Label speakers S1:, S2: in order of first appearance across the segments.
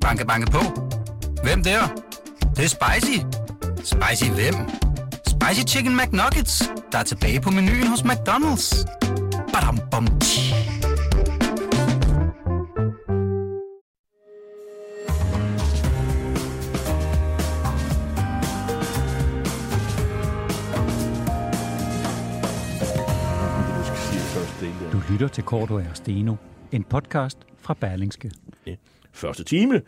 S1: Banke, banke på. Hvem der? Det, det er spicy. Spicy hvem? Spicy Chicken McNuggets, der er tilbage på menuen hos McDonald's. Badum, bom, tji.
S2: Du
S3: lytter til Korto og Steno, en podcast fra Berlingske.
S2: Første time.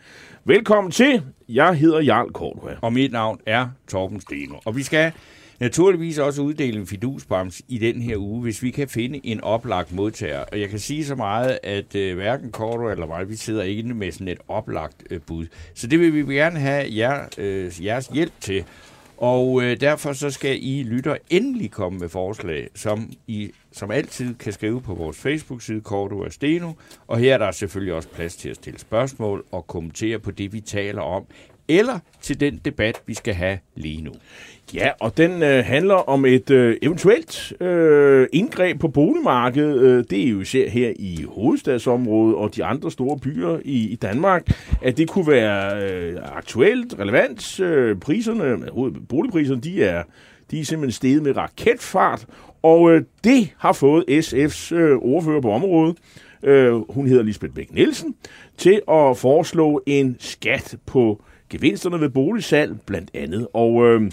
S2: Velkommen til. Jeg hedder Jarl Kortua.
S4: Og mit navn er Torben Steno. Og vi skal naturligvis også uddele en fidusbams i den her uge, hvis vi kan finde en oplagt modtager. Og jeg kan sige så meget, at øh, hverken Korto eller mig, vi sidder inde med sådan et oplagt øh, bud. Så det vil vi gerne have jer, øh, jeres hjælp til. Og øh, derfor så skal I lytter endelig komme med forslag, som I som altid kan skrive på vores Facebook-side, Korto og Steno. Og her er der selvfølgelig også plads til at stille spørgsmål og kommentere på det, vi taler om, eller til den debat, vi skal have lige nu.
S2: Ja, og den øh, handler om et øh, eventuelt øh, indgreb på boligmarkedet. Øh, det er jo især her i hovedstadsområdet og de andre store byer i, i Danmark, at det kunne være øh, aktuelt, relevant. Øh, priserne, øh, boligpriserne, de er, de er simpelthen steget med raketfart, og øh, det har fået SF's øh, ordfører på området, øh, hun hedder Lisbeth Bæk Nielsen, til at foreslå en skat på gevinsterne ved boligsalg blandt andet. Og øh,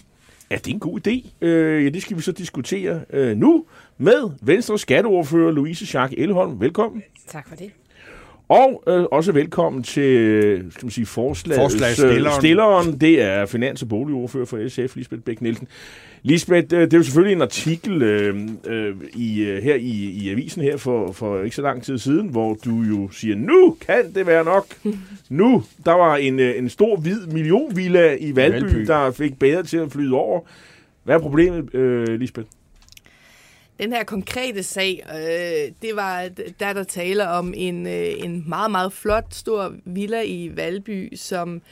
S2: er det en god idé? Øh, ja, det skal vi så diskutere øh, nu med Venstres skatteordfører Louise Schack Elholm. Velkommen.
S5: Tak for det.
S2: Og øh, også velkommen til skal man sige,
S4: Forslagsstilleren.
S2: stilleren. Det er finans- og boligordfører for SF, Lisbeth Bæk Nielsen. Lisbeth, øh, det er jo selvfølgelig en artikel øh, øh, i, øh, her i, i avisen her for, for ikke så lang tid siden, hvor du jo siger, nu kan det være nok. Nu, der var en, en stor hvid millionvilla i Valby,
S4: Valby.
S2: der fik bedre til at flyde over. Hvad er problemet, øh, Lisbeth?
S5: Den her konkrete sag, øh, det var, der der taler om en, øh, en meget, meget flot, stor villa i Valby, som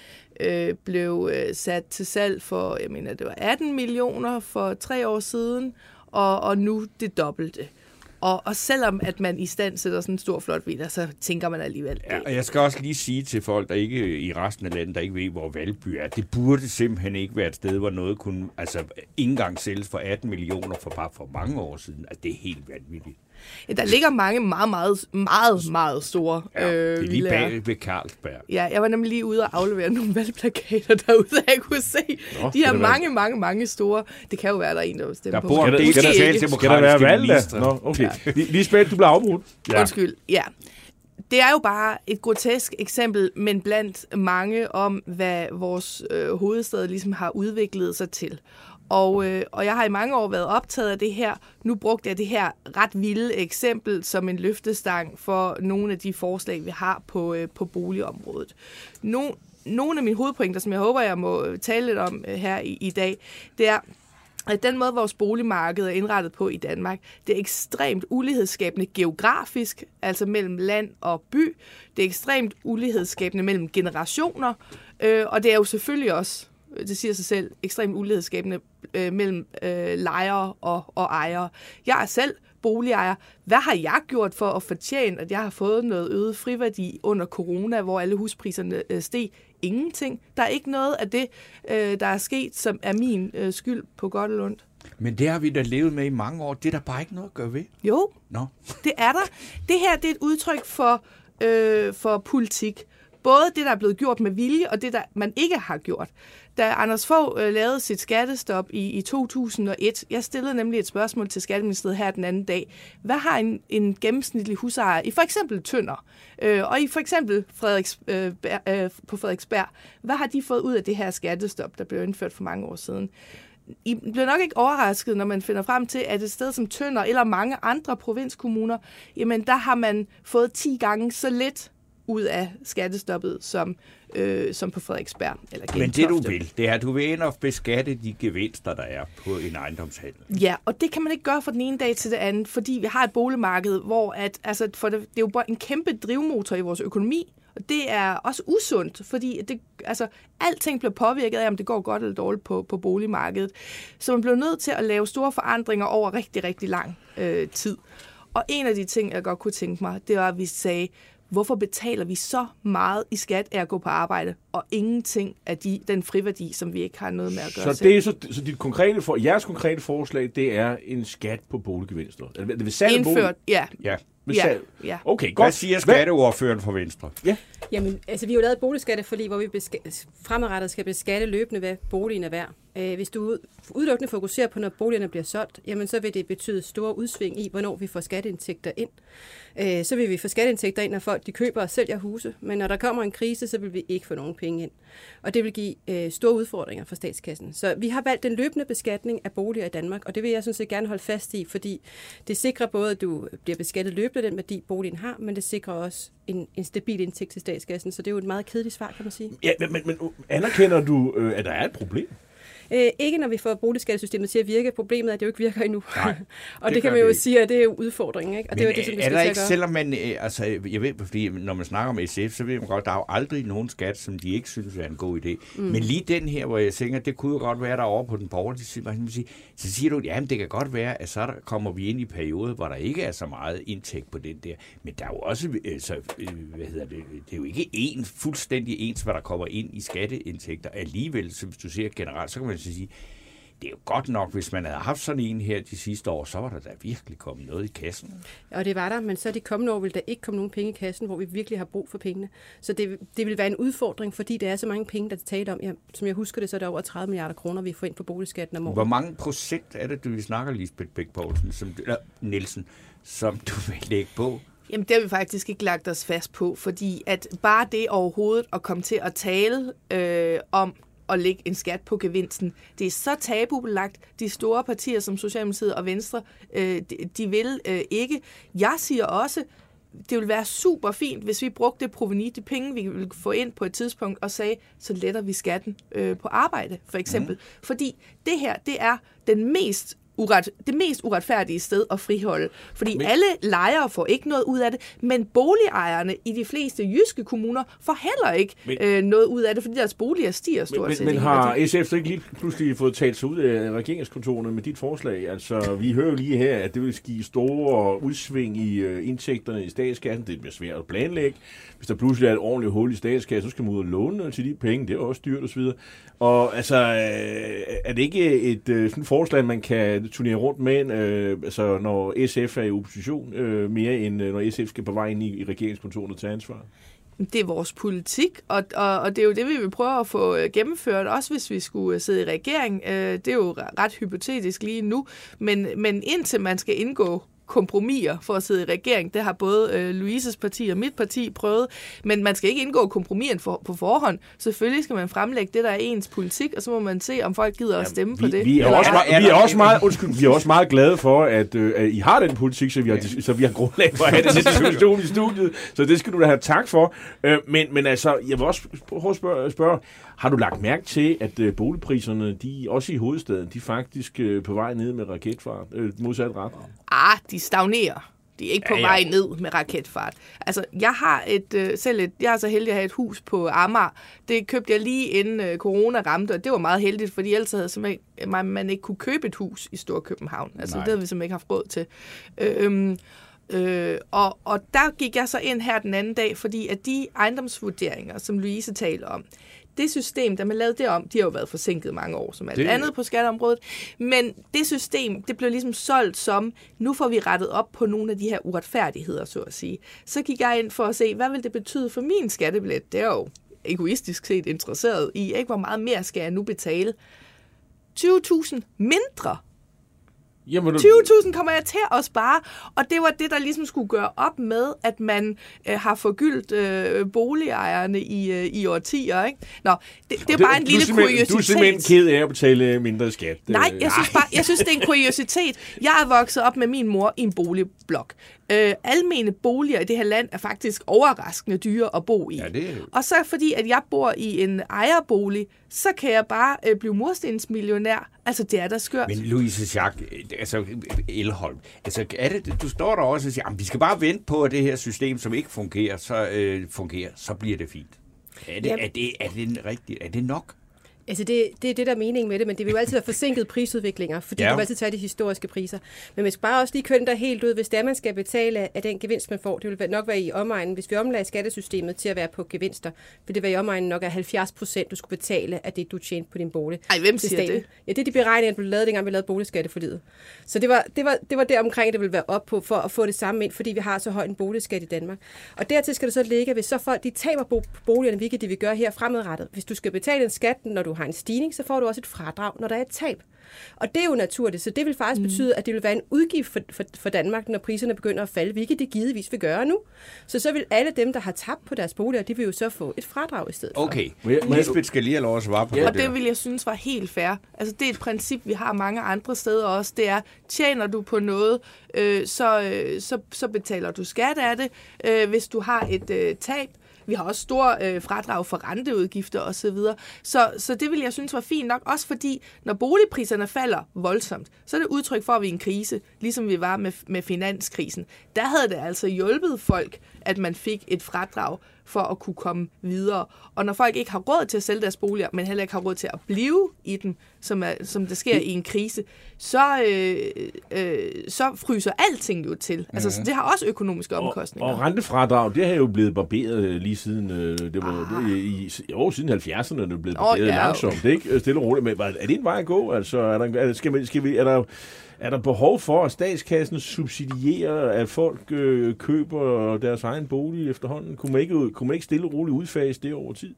S5: øh, blev øh, sat til salg for, jeg mener, det var 18 millioner for tre år siden, og, og nu det dobbelte. Og, og selvom at man i stand sætter sådan en stor, flot villa, så tænker man alligevel,
S4: Ja, og jeg skal også lige sige til folk, der ikke i resten af landet, der ikke ved, hvor Valby er, det burde simpelthen ikke være et sted, hvor noget kunne altså, ikke engang sælges for 18 millioner for bare for mange år siden. Altså, det er helt vanvittigt.
S5: Ja, der ligger mange meget, meget, meget, meget store
S4: Ja,
S5: øh,
S4: det er lige
S5: villaer.
S4: bag ved Carlsberg.
S5: Ja, jeg var nemlig lige ude og aflevere nogle valgplakater derude, jeg kunne se
S2: Nå,
S5: de
S2: skal der være-
S5: mange, mange, mange store. Det kan jo være, der er en, der vil stemme
S4: Der
S5: på.
S4: bor
S2: Skal
S4: en
S2: der- skal der-
S4: socialdemokratiske
S2: Skal der være valg da? Nå, okay. Ja. Lisbeth, du bliver afbrudt.
S5: Ja. Undskyld, ja. Det er jo bare et grotesk eksempel, men blandt mange om, hvad vores øh, hovedstad ligesom har udviklet sig til. Og, øh, og jeg har i mange år været optaget af det her. Nu brugte jeg det her ret vilde eksempel som en løftestang for nogle af de forslag, vi har på, øh, på boligområdet. No, nogle af mine hovedpointer, som jeg håber, jeg må øh, tale lidt om øh, her i, i dag, det er, at den måde, vores boligmarked er indrettet på i Danmark, det er ekstremt ulighedsskabende geografisk, altså mellem land og by. Det er ekstremt ulighedsskabende mellem generationer, øh, og det er jo selvfølgelig også, det siger sig selv, ekstremt ulighedsskabende øh, mellem øh, lejere og, og ejere. Jeg er selv boligejer. Hvad har jeg gjort for at fortjene, at jeg har fået noget øget friværdi under corona, hvor alle huspriserne øh, steg? Ingenting. Der er ikke noget af det, øh, der er sket, som er min øh, skyld på godt eller ondt.
S4: Men det har vi da levet med i mange år. Det er der bare ikke noget at gøre ved.
S5: Jo,
S4: Nå.
S5: det er der. Det her det er et udtryk for, øh, for politik. Både det, der er blevet gjort med vilje, og det, der man ikke har gjort. Da Anders Fogh øh, lavede sit skattestop i, i 2001, jeg stillede nemlig et spørgsmål til Skatteministeriet her den anden dag. Hvad har en, en gennemsnitlig husejer i for eksempel Tønder, øh, og i for eksempel Frederiks, øh, øh, på Frederiksberg, hvad har de fået ud af det her skattestop, der blev indført for mange år siden? I bliver nok ikke overrasket, når man finder frem til, at et sted som Tønder eller mange andre provinskommuner, jamen der har man fået 10 gange så lidt ud af skattestoppet som, øh, som på Frederiksberg. Eller
S4: Men det du
S5: Gentofte.
S4: vil, det er, at du vil ind og beskatte de gevinster, der er på en ejendomshandel.
S5: Ja, og det kan man ikke gøre fra den ene dag til det andet, fordi vi har et boligmarked, hvor at, altså, for det, det er jo bare en kæmpe drivmotor i vores økonomi, og det er også usundt, fordi det, altså, alting bliver påvirket af, om det går godt eller dårligt på, på boligmarkedet. Så man bliver nødt til at lave store forandringer over rigtig, rigtig lang øh, tid. Og en af de ting, jeg godt kunne tænke mig, det var, at vi sagde, hvorfor betaler vi så meget i skat af at gå på arbejde, og ingenting af de, den friværdi, som vi ikke har noget med at gøre
S2: Så, det er så, så dit konkrete for, jeres konkrete forslag, det er en skat på boliggevinster? Eller det vil af bolig-
S5: Indført, ja.
S4: Ja.
S2: Ved
S5: Ja, ja.
S2: Okay,
S4: Hvad
S2: godt.
S4: siger skatteordføreren for Venstre?
S6: Jamen, altså vi har jo lavet et boligskatteforlig, hvor vi beska- fremadrettet skal beskatte løbende, hvad boligen er værd. Øh, hvis du ud- udelukkende fokuserer på, når boligerne bliver solgt, jamen så vil det betyde store udsving i, hvornår vi får skatteindtægter ind. Øh, så vil vi få skatteindtægter ind, når folk de køber og sælger huse, men når der kommer en krise, så vil vi ikke få nogen penge ind. Og det vil give øh, store udfordringer for statskassen. Så vi har valgt den løbende beskatning af boliger i Danmark, og det vil jeg sådan set gerne holde fast i, fordi det sikrer både, at du bliver beskattet løbende den værdi, boligen har, men det sikrer også en, en stabil indtægt til statskassen. Så det er jo et meget kedeligt svar, kan man sige.
S2: Ja, men, men, men anerkender du, øh, at der er et problem?
S6: Øh, ikke når vi får boligskattesystemet til at virke. Problemet er, at det jo ikke virker endnu.
S4: Nej,
S6: og
S4: det
S6: det, kan man jo
S4: det
S6: sige, at det er jo udfordringen. Ikke? Og det er jo det, som vi skal
S4: ikke,
S6: at gøre.
S4: selvom man, øh, altså, jeg ved, fordi når man snakker om SF, så ved man godt, der er jo aldrig nogen skat, som de ikke synes er en god idé. Mm. Men lige den her, hvor jeg tænker, det kunne jo godt være, der over på den borgerlige side, så siger du, jamen det kan godt være, at så der kommer vi ind i perioder, hvor der ikke er så meget indtægt på den der. Men der er jo også, altså, hvad hedder det, det er jo ikke en, fuldstændig ens, hvad der kommer ind i skatteindtægter. Alligevel, så hvis du ser generelt, så kan man så sige, det er jo godt nok, hvis man havde haft sådan en her de sidste år, så var der da virkelig kommet noget i kassen.
S6: Og det var der, men så de kommende år vil der ikke komme nogen penge i kassen, hvor vi virkelig har brug for pengene. Så det, det vil være en udfordring, fordi der er så mange penge, der er talt om. Ja, som jeg husker det, så er der over 30 milliarder kroner, vi får ind på boligskatten om året.
S4: Hvor mange procent er det, du vi snakker, Lisbeth Bæk Poulsen, som, eller Nielsen, som du vil lægge på?
S5: Jamen, det har vi faktisk ikke lagt os fast på, fordi at bare det overhovedet at komme til at tale øh, om at lægge en skat på gevinsten, det er så tabubelagt. De store partier som Socialdemokratiet og Venstre, øh, de, de vil øh, ikke. Jeg siger også, det ville være super fint, hvis vi brugte det proveni, de penge, vi ville få ind på et tidspunkt, og sagde, så letter vi skatten øh, på arbejde, for eksempel. Mm. Fordi det her, det er den mest uret, det mest uretfærdige sted at friholde. Fordi men, alle lejere får ikke noget ud af det, men boligejerne i de fleste jyske kommuner får heller ikke
S2: Men-
S5: men, øh, noget ud af det, fordi deres boliger stiger stort
S2: Men, men,
S5: set.
S2: men
S5: i
S2: har. SF så ikke lige pludselig fået talt sig ud af regeringskontorene med dit forslag? Altså, vi hører jo lige her, at det vil give store udsving i øh, indtægterne i statskassen. Det bliver svært at planlægge. Hvis der pludselig er et ordentligt hul i statskassen, så skal man ud og låne til de penge. Det er også dyrt osv. Og altså, øh, er det ikke et øh, sådan forslag, man kan turnere rundt med, øh, altså, når SF er i opposition, øh, mere end øh, når SF skal på vej ind i, i regeringskontorene til ansvar?
S5: Det er vores politik, og, og, og det er jo det, vi vil prøve at få øh, gennemført, også hvis vi skulle øh, sidde i regering. Øh, Det er jo ret hypotetisk lige nu, men, men indtil man skal indgå kompromiser for at sidde i regering. Det har både øh, Louises parti og mit parti prøvet, men man skal ikke indgå kompromiser for, på forhånd. Selvfølgelig skal man fremlægge det, der er ens politik, og så må man se, om folk gider at stemme
S2: vi,
S5: på det.
S2: Vi er,
S5: eller
S2: også, vi er også meget, undskyld, vi er også meget glade for, at, øh, at I har den politik, så vi har, så vi har grundlag for at have den diskussion i studiet. Så det skal du da have tak for. Øh, men, men altså, jeg vil også prøve at spørge, spørge, har du lagt mærke til, at øh, boligpriserne, de også i hovedstaden, de faktisk øh, på vej ned med raketfart, øh, modsat ret?
S5: Ah, de stagnerer. De er ikke på
S4: Ja,
S5: ja, vej ned med raketfart. Altså, jeg har et, øh, selv et, jeg er så heldig at have et hus på Amager. Det købte jeg lige inden øh, corona ramte, og det var meget heldigt, fordi ellers havde simpelthen, man, man ikke kunne købe et hus i Storkøbenhavn. Altså,
S4: Nej.
S5: Nej. det havde vi simpelthen ikke haft råd til. Øhm, Øh, og, og der gik jeg så ind her den anden dag, fordi at de ejendomsvurderinger, som Louise taler om, det system, der man lavede det om, de har jo været forsinket mange år, som alt
S4: Det-
S5: det... andet på skatteområdet. Men det system, det blev ligesom solgt som, nu får vi rettet op på nogle af de her uretfærdigheder, så at sige. Så gik jeg ind for at se, hvad vil det betyde for min skattebillet? Det er jo egoistisk set interesseret i, ikke hvor meget mere skal jeg nu betale. 20.000 mindre
S2: Jamen, du-
S5: 20.000 kommer jeg til at spare, og det var det, der ligesom skulle gøre op med, at man øh, har forgyldt øh, boligejerne i, øh, i årtier. Ikke? Nå, det, det er bare en lille kuriositet.
S2: Du er simpelthen ked af at betale mindre skat.
S5: Nej,
S2: Øh,
S5: jeg synes, bare, jeg synes, det er en kuriositet. Jeg er vokset op med min mor i en boligblok. Øh, almene boliger i det her land er faktisk overraskende dyre at bo i.
S4: Ja, det
S5: Og så fordi, at jeg bor i en ejerbolig, så kan jeg bare øh, blive murstensmillionær. Altså, det er da skørt.
S4: Men Louise Schack, altså Elholm, altså er det, du står der også og siger, at vi skal bare vente på, at det her system, som ikke fungerer, så øh, fungerer, så bliver det fint. Er det,
S6: Jamen-
S4: er det, er det rigtigt? Er det nok?
S6: Altså det, det er det, der er meningen med det, men det vil jo altid være forsinket prisudviklinger, fordi
S4: Ja.
S6: du vil altid tage de historiske priser. Men man skal bare også lige kønne der helt ud, hvis det er, man skal betale af den gevinst, man får. Det vil nok være i omegnen, hvis vi omlagde skattesystemet til at være på gevinster, vil det være i omegnen nok af 70 procent, du skulle betale af det, du tjente på din bolig.
S5: Ej, hvem siger det?
S6: Ja, det er de beregninger, der blev lavet, dengang vi lavede boligskatteforliget. Så det var, det, var, det var der omkring, det ville være op på, for at få det samme ind, fordi vi har så høj en boligskat i Danmark. Og dertil skal det så ligge, hvis så folk de taber bo- boligerne, hvilket de vil gøre her fremadrettet. Hvis du skal betale en skat, når du har en stigning, så får du også et fradrag, når der er et tab. Og det er jo naturligt, så det vil faktisk mm. betyde, at det vil være en udgift for, for, for Danmark, når priserne begynder at falde, hvilket det givetvis vil gøre nu. Så så vil alle dem, der har tabt på deres boliger, de vil jo så få et fradrag i stedet for.
S4: Okay,
S2: må jeg-
S4: Lisbeth skal lige have lov at svare på
S2: Ja,
S4: det
S5: Og det vil jeg synes var helt fair. Altså det er et princip, vi har mange andre steder også. Det er, tjener du på noget, øh, så, øh, så, så betaler du skat af det. Øh, hvis du har et øh, tab, vi har også store øh, fradrag for renteudgifter osv. Så, så, så det vil jeg synes var fint nok, også fordi når boligpriserne falder voldsomt, så er det udtryk for, at vi er i en krise, ligesom vi var med, med finanskrisen. Der havde det altså hjulpet folk, at man fik et fradrag for at kunne komme videre. Og når folk ikke har råd til at sælge deres boliger, men heller ikke har råd til at blive i dem, som, er, som det sker i en krise, så, øh, øh, så fryser alting jo til. Altså, så det har også økonomiske omkostninger.
S2: Og rentefradrag, det har jo blevet barberet øh, lige siden, øh, det var det, i, jo, siden 70'erne er det blevet
S5: Åh,
S2: barberet
S5: ja.
S2: langsomt, ikke? Øh, Stille og roligt. Men er det en vej at gå? Altså, er der, er, skal, man, skal vi, er der, er der behov for, at statskassen subsidierer, at folk øh, køber deres egen bolig efterhånden? Kunne man ikke, kunne man ikke stille og roligt udfase det over tid?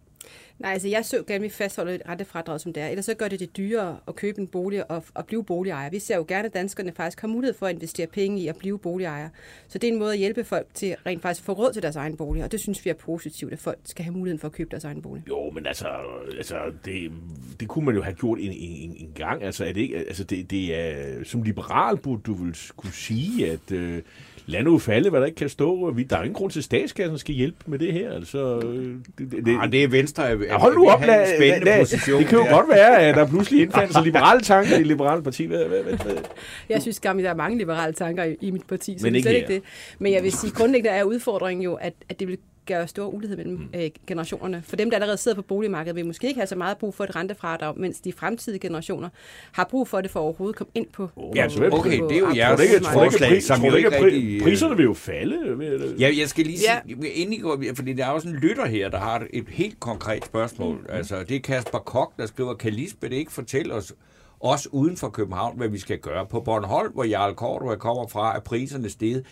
S6: Nej, altså jeg så gerne, at vi fastholder et rentefradrag, som det er. Ellers så gør det det dyrere at købe en bolig og, og blive boligejer. Vi ser jo gerne, at danskerne faktisk har mulighed for at investere penge i at blive boligejer. Så det er en måde at hjælpe folk til rent faktisk at få råd til deres egen bolig. Og det synes vi er positivt, at folk skal have muligheden for at købe deres egen bolig.
S2: Jo, men altså, altså det, det kunne man jo have gjort en, en, en gang. Altså, er det, ikke, altså det, det er, som liberal burde du vel kunne sige, at øh, lad nu falde, hvad der ikke kan stå. Vi, der er ingen grund til, at statskassen skal hjælpe med det her. Altså, øh, det, det,
S4: Ah, det er Venstre. Er,
S2: Ja, hold nu op, lad,
S4: spændende
S2: lad,
S4: position.
S2: det kan jo
S4: der.
S2: godt være, at der pludselig indfandt sig liberale tanker i liberale parti. Hvad, hvad, hvad, hvad?
S6: Jeg synes gammelt, der er mange liberale tanker i, i mit parti, så
S2: Men
S6: det er slet ikke det. Men jeg vil sige, grundlæggende er udfordringen jo, at, at det vil gøre stor ulighed mellem
S2: Mm.
S6: øh, generationerne. For dem, der allerede sidder på boligmarkedet, vil måske ikke have så meget brug for et rentefradrag, mens de fremtidige generationer har brug for det for at overhovedet komme ind på.
S2: Ja, så vil-
S4: Okay, det er jo
S6: på
S4: jeres
S2: ikke,
S4: forslag, som jo
S2: ikke,
S4: rigtig...
S2: pri, priserne vil jo falde? Ved det?
S4: Ja, jeg skal lige sige,
S5: Ja.
S4: inden I går, fordi der er også en lytter her, der har et helt konkret spørgsmål. Mm. Altså, det er Kasper Kok, der skriver, kan Lisbeth ikke fortælle os, os uden for København, hvad vi skal gøre? På Bornholm, hvor Jarl Cordua kommer fra, er priserne steget,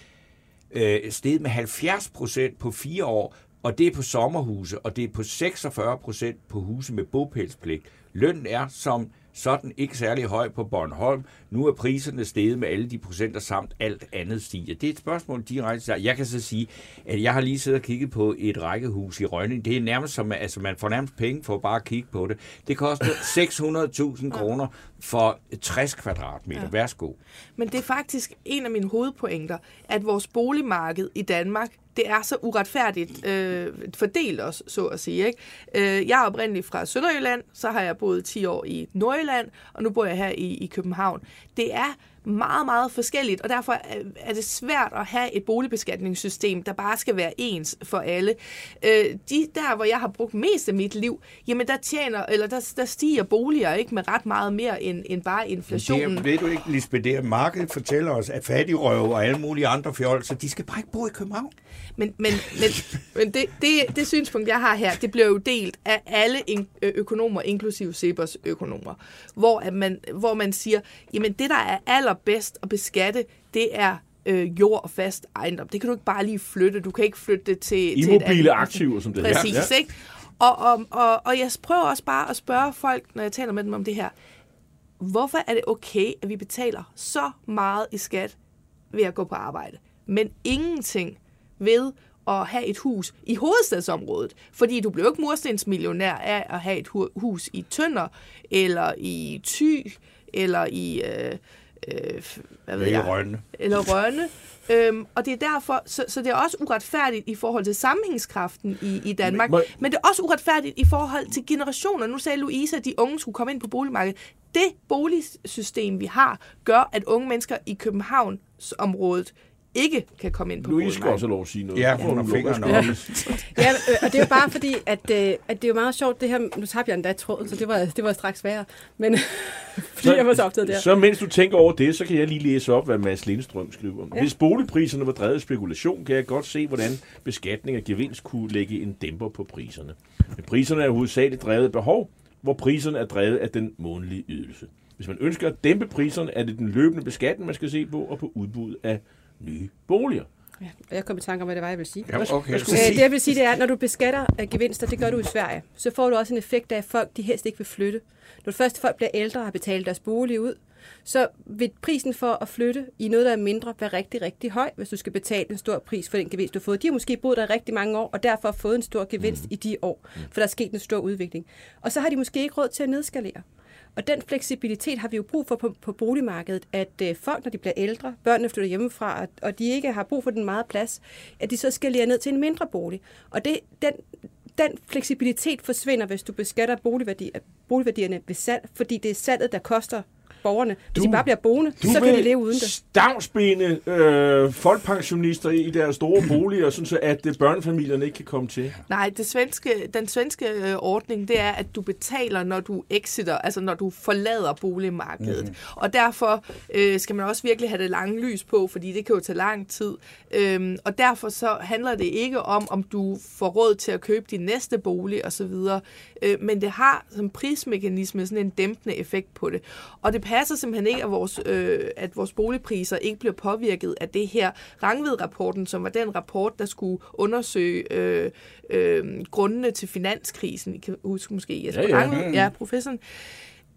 S4: øh, steget med 70 procent på fire år, og det er på sommerhuse, og det er på 46 procent på huse med bopælspligt. Lønnen er som sådan ikke særlig høj på Bornholm. Nu er priserne steget med alle de procenter samt alt andet stiger. Det er et spørgsmål direkte. til. Jeg kan så sige, at jeg har lige siddet og kigget på et rækkehus i Rønning. Det er nærmest som, altså man får nærmest penge for bare at kigge på det. Det koster 600.000 kroner for 60 kvadratmeter.
S5: Ja.
S4: Værsgo.
S5: Men det er faktisk en af mine hovedpointer, at vores boligmarked i Danmark, det er så uretfærdigt øh, fordelt os, så at sige. Ikke? Øh, jeg er oprindeligt fra Sønderjylland, så har jeg boet 10 år i Nordjylland, og nu bor jeg her i, i København. Det er meget, meget forskelligt, og derfor er- det svært at have et boligbeskatningssystem, der bare skal være ens for alle. Øh, de der, hvor jeg har brugt mest af mit liv, jamen der tjener, eller der, der stiger boliger ikke med ret meget mere end, end bare inflationen.
S4: Det er, ved du ikke, Lisbeth, det er markedet fortæller os, at fattigrøve og alle mulige andre fjolser, de skal bare ikke bo i København.
S5: Men, men, men, men det, det, det synspunkt, jeg har her, det bliver jo delt af alle økonomer, inklusive Sebers økonomer, hvor, at man, hvor man siger, jamen det, der er allerbedst at beskatte, det er øh, jord og fast ejendom. Det kan du ikke bare lige flytte. Du kan ikke flytte det til... til et
S2: Immobile aktiver, som det hedder.
S5: Præcis,
S2: Ja.
S5: ikke? Og, og, og, og jeg prøver også bare at spørge folk, når jeg taler med dem om det her, hvorfor er det okay, at vi betaler så meget i skat ved at gå på arbejde, men ingenting ved at have et hus i hovedstadsområdet? Fordi du bliver ikke murstensmillionær af at have et hu- hus i Tønder, eller i Thy, eller i... Øh, øh, hvad ved jeg?
S4: Rønne.
S5: eller Rønne. Øhm, og det er derfor, så, så det er også uretfærdigt i forhold til sammenhængskraften i, i Danmark,
S2: Men-
S5: men det er også uretfærdigt i forhold til generationer. Nu sagde Louise, at de unge skulle komme ind på boligmarkedet. Det boligsystem, vi har, gør, at unge mennesker i Københavnsområdet ikke kan komme ind på
S2: Louise skal også lov at sige noget.
S4: Ja, hun har fingrene oppe.
S6: Ja, øh, og det er jo bare fordi, at, øh, at det er jo meget sjovt, det her, nu tabte jeg endda tråden, så det var, det var straks værre, men fordi jeg var så optaget der.
S2: Så mens du tænker over det, så kan jeg lige læse op, hvad Mads Lindstrøm skriver. Ja.
S6: Ja.
S2: Hvis boligpriserne var drevet af spekulation, kan jeg godt se, hvordan beskatning af gevinst kunne lægge en dæmper på priserne. Men priserne er hovedsageligt drevet af behov, hvor priserne er drevet af den månedlige ydelse. Hvis man ønsker at dæmpe priserne, er det den løbende beskatning, man skal se på, og på udbud af nye boliger.
S6: Ja, og jeg kom i tanke om, hvad det var, jeg ville sige.
S4: Ja, okay.
S6: Øh, det jeg vil sige, det er, at når du beskatter gevinster, det gør du i Sverige, så får du også en effekt af, at folk de helst ikke vil flytte. Når først folk bliver ældre og har betalt deres bolig ud, så vil prisen for at flytte i noget, der er mindre, være rigtig, rigtig høj, hvis du skal betale en stor pris for den gevinst, du har fået. De har måske boet der i rigtig mange år, og derfor fået en stor gevinst i de år, for der er sket en stor udvikling. Og så har de måske ikke råd til at nedskalere. Og den fleksibilitet har vi jo brug for på, på boligmarkedet, at øh, folk, når de bliver ældre, børnene flytter hjemmefra, og, og de ikke har brug for den meget plads, at de så skal lære ned til en mindre bolig. Og det, den, den fleksibilitet forsvinder, hvis du beskatter boligværdi, boligværdierne ved salg, fordi det er salget, der koster borgerne. Hvis
S2: Du-
S6: de bare bliver boende, så kan de leve uden det.
S2: stavnsbinde øh, folkepensionister i deres store boliger, sådan så at øh, børnefamilierne ikke kan komme til.
S5: Nej, det svenske, den svenske øh, ordning, det er, at du betaler, når du exiter, altså når du forlader boligmarkedet. Mm. Og derfor øh, skal man også virkelig have det lange lys på, fordi det kan jo tage lang tid. Øhm, og derfor så handler det ikke om, om du får råd til at købe din næste bolig osv., øh, men det har som prismekanisme sådan en dæmpende effekt på det. Og det passer simpelthen ikke, at vores, øh, at vores boligpriser ikke bliver påvirket af det her. Rangvid-rapporten, som var den rapport, der skulle undersøge øh, øh, grundene til finanskrisen, I kan huske måske Jesper
S2: Ja, ja.
S5: Rangvid, ja, professoren,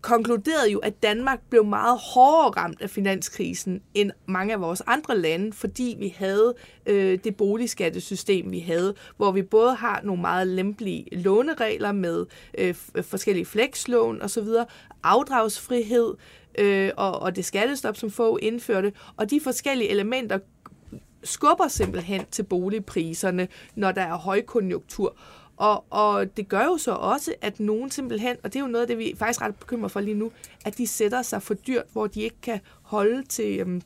S5: konkluderede jo, at Danmark blev meget hårdere ramt af finanskrisen end mange af vores andre lande, fordi vi havde øh, det boligskattesystem, vi havde, hvor vi både har nogle meget lempelige låneregler med øh, forskellige flekslån osv., afdragsfrihed øh, og, og det skattestop, som få indførte, og de forskellige elementer skubber simpelthen til boligpriserne, når der er højkonjunktur. Og, og det gør jo så også, at nogen simpelthen, og det er jo noget af det, vi er faktisk ret bekymret for lige nu, at de sætter sig for dyrt, hvor de ikke kan holde til, øhm,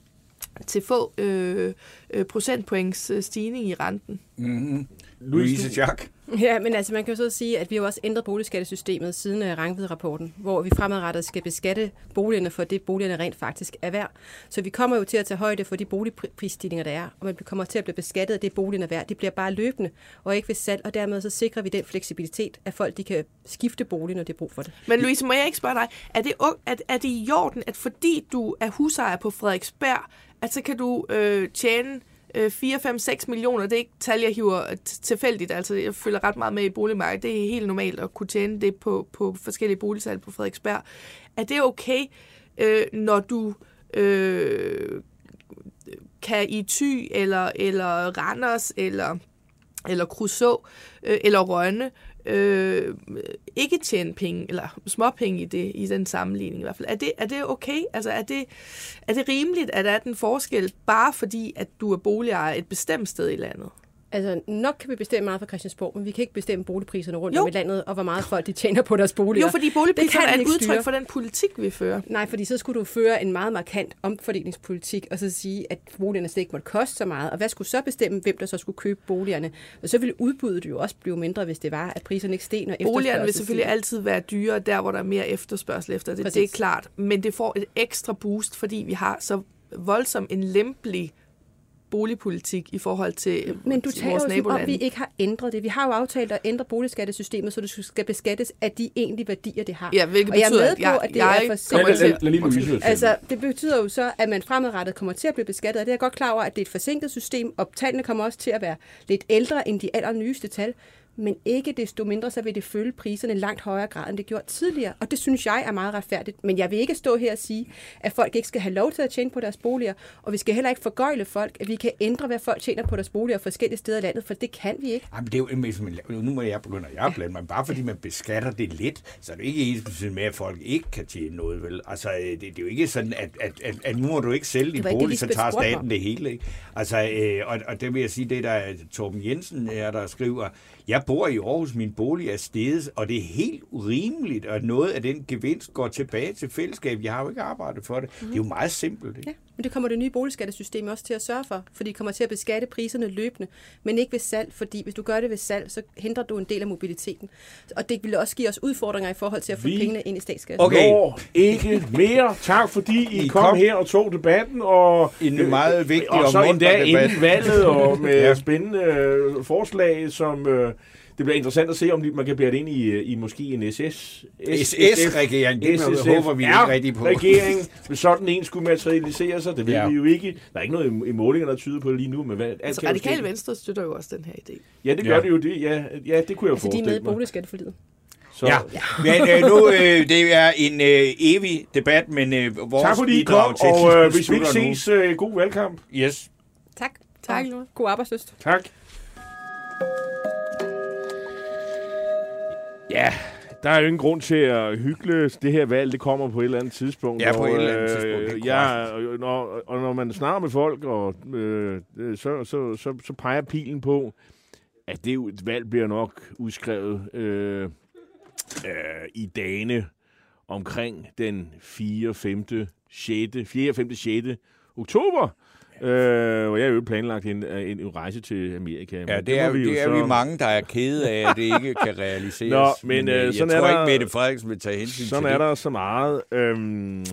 S5: til få øh, øh procentpoints øh, stigning i renten.
S4: Mm-hmm. Louise Schack.
S6: Ja, men altså man kan jo så sige, at vi har jo også ændret boligskattesystemet siden uh, Rangvid-rapporten, hvor vi fremadrettet skal beskatte boligerne for det, boligerne rent faktisk er værd. Så vi kommer jo til at tage højde for de boligprisstigninger, der er, og man kommer til at blive beskattet af det, boligen er værd. Det bliver bare løbende, og ikke ved salg, og dermed så sikrer vi den fleksibilitet, at folk de kan skifte bolig, når de har brug for det.
S5: Men Louise, må jeg ikke spørge dig, er det, er, er det i orden, at fordi du er husejer på Frederiksberg, at så kan du øh, tjene øh, 4, 5, 6 millioner, det er ikke tal, jeg hiver tilfældigt, altså jeg følger ret meget med i boligmarkedet, det er helt normalt at kunne tjene det på, på forskellige boligsalg på Frederiksberg. Er det okay, øh, når du øh, kan i Thy, eller, eller Randers, eller, eller Crusoe, øh, eller Rønne, øh, ikke tjene penge, eller småpenge i, det, i den sammenligning i hvert fald. Er det, er det okay? Altså er det, er det rimeligt, at der er den forskel, bare fordi, at du er boligejer et bestemt sted i landet?
S6: Altså, nok kan vi bestemme meget fra Christiansborg, men vi kan ikke bestemme boligpriserne rundt
S5: Jo.
S6: om i landet, og hvor meget folk de tjener på deres boliger.
S5: Jo, fordi boligpriserne er et udtryk
S6: styre.
S5: for den politik, vi fører.
S6: Nej, fordi så skulle du føre en meget markant omfordelingspolitik, og så sige, at boligerne slet ikke måtte koste så meget. Og hvad skulle så bestemme, hvem der så skulle købe boligerne? Og så ville udbuddet jo også blive mindre, hvis det var, at priserne ikke steg, når
S5: Boligerne vil selvfølgelig
S6: stiger.
S5: altid være dyre, der hvor der er mere efterspørgsel efter det.
S6: Præcis.
S5: Det er klart. Men det får et ekstra boost, fordi vi har så voldsom en lempelig boligpolitik i forhold til
S6: Men du taler
S5: vores
S6: jo som om,
S5: nabolande.
S6: vi ikke har ændret det. Vi har jo aftalt at ændre boligskattesystemet, så du skal beskattes af de egentlige værdier, det har.
S5: Ja, hvilket
S6: og jeg er
S5: betyder,
S6: med
S5: at
S6: på,
S5: jeg-
S6: at det
S5: jeg
S6: er for
S2: Lad, lad.
S6: Altså, det betyder jo så, at man fremadrettet kommer til at blive beskattet, og det er jeg godt klar over, at det er et forsinket system, og tallene kommer også til at være lidt ældre end de allernyeste tal, men ikke desto mindre, så vil det følge priserne langt højere grad, end det gjort tidligere. Og det synes jeg er meget retfærdigt. Men jeg vil ikke stå her og sige, at folk ikke skal have lov til at tjene på deres boliger, og vi skal heller ikke forgøjle folk, at vi kan ændre, hvad folk tjener på deres boliger forskellige steder i landet, for det kan vi ikke.
S4: Ej, men det er jo, hvis man- nu må jeg begynde at jeg blande mig. Bare fordi man beskatter det lidt, så er det ikke ens med, at folk ikke kan tjene noget, vel? Altså, øh, det, det er jo ikke sådan, at, at, at, at nu må du ikke sælge din
S6: ikke det,
S4: bolig, så tager staten det hele, ikke? Altså, øh, og, og det vil jeg sige, det der er Torben Jensen er, der skriver, jeg bor i Aarhus, min bolig er steget, og det er helt urimeligt, at noget af den gevinst går tilbage til fællesskab. Jeg har jo ikke arbejdet for det. Det er jo meget simpelt, ikke?
S6: Ja. Men det kommer det nye boligskattesystem også til at sørge for, fordi det kommer til at beskatte priserne løbende, men ikke ved salg, fordi hvis du gør det ved salg, så hindrer du en del af mobiliteten. Og det vil også give os udfordringer i forhold til at få
S2: Vi-
S6: pengene ind i statskassen.
S4: Okay.
S2: Når ikke mere. Tak fordi I,
S4: I
S2: kom,
S4: kom.
S2: her og tog debatten. Og,
S4: En meget vigtig
S2: og
S4: og
S2: så endda
S4: debat.
S2: inden valget og med
S4: Ja.
S2: ja. spændende øh, forslag, som øh, det bliver interessant at se, om man kan bære det ind i, øh, i måske en SS.
S4: SS-regering, det håber vi ikke rigtig på.
S2: regering, hvis sådan en skulle materialisere sig, det ved
S4: Ja.
S2: vi jo ikke. Der er ikke noget i, i målinger, der tyder på det lige nu. Men hvad, alt
S5: Altså, Radikale. Venstre støtter jo også den her idé.
S2: Ja, det gør
S4: Ja.
S2: det jo. Det, ja, ja, det kunne jeg
S6: Altså, de er med
S2: forestille
S6: i
S2: mig.
S6: boligskatteforliget.
S2: Så,
S4: Ja, men øh, nu, øh, det er en øh, evig debat, men øh, vores
S2: Tak fordi I kom,
S4: til
S2: og øh, hvis vi ikke ses, øh, god valgkamp.
S4: Yes.
S6: Tak.
S5: Tak.
S6: Og God arbejdsløst.
S2: Tak. Ja, der er jo ingen grund til at hygge. Det her valg, det kommer på et eller andet tidspunkt.
S4: Ja, på
S2: og,
S4: et eller andet tidspunkt, det er
S2: øh, Ja, og når, og når man snakker med folk, og, øh, øh, så, så, så, så peger pilen på, at det valg bliver nok udskrevet øh, øh, i dagene omkring den 4., 5., 6., 4., 5., 6. oktober. Øh, hvor jeg har jo planlagt en, en, en rejse til Amerika.
S4: Ja,
S2: Men
S4: det er, det
S2: jo
S4: er
S2: så-
S4: vi mange, der er kede af, at det ikke kan realiseres.
S2: Nå, men, øh,
S4: jeg
S2: sådan
S4: tror
S2: er
S4: ikke,
S2: der-
S4: Mette Frederiksen vil tage hensyn
S2: Sådan
S4: til
S2: er
S4: det.
S2: der så meget. Øhm,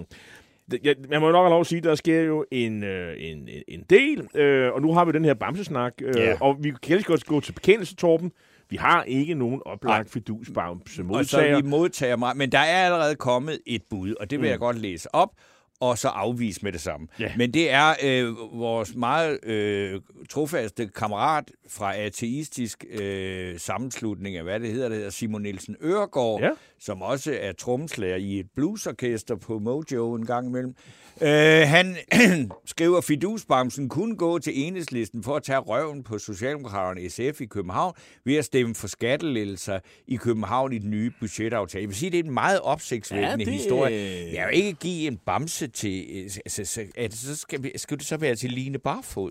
S2: det, jeg, man må jo nok have lov at sige, at der sker jo en, øh, en, en- del, øh, og nu har vi den her bamsesnak, øh,
S4: Ja.
S2: og vi kan lige godt gå til bekendelse, Torben. Vi har ikke nogen oplagt fidusbamse
S4: Og så
S2: modtager.
S4: vi modtager meget. Men der er allerede kommet et bud, og det vil mm. jeg godt læse op og så afvise med det samme.
S2: Ja.
S4: Men det er øh, vores meget øh, trofaste kammerat fra ateistisk øh, sammenslutning af, hvad det hedder, det hedder Simon Nielsen Øregård,
S2: Ja.
S4: som også er tromslager i et bluesorkester på Mojo en gang imellem. Øh, han skriver, at fidusbamsen kunne gå til enhedslisten for at tage røven på Socialdemokraterne SF i København ved at stemme for skattelettelser i København i den nye budgetaftale. Jeg vil sige, at det er en meget opsigtsvækkende
S2: Ja, det-
S4: historie. Jeg vil ikke give en bamse til... øh, Altså, så, det, så skal, skal det så være til Line Barfod?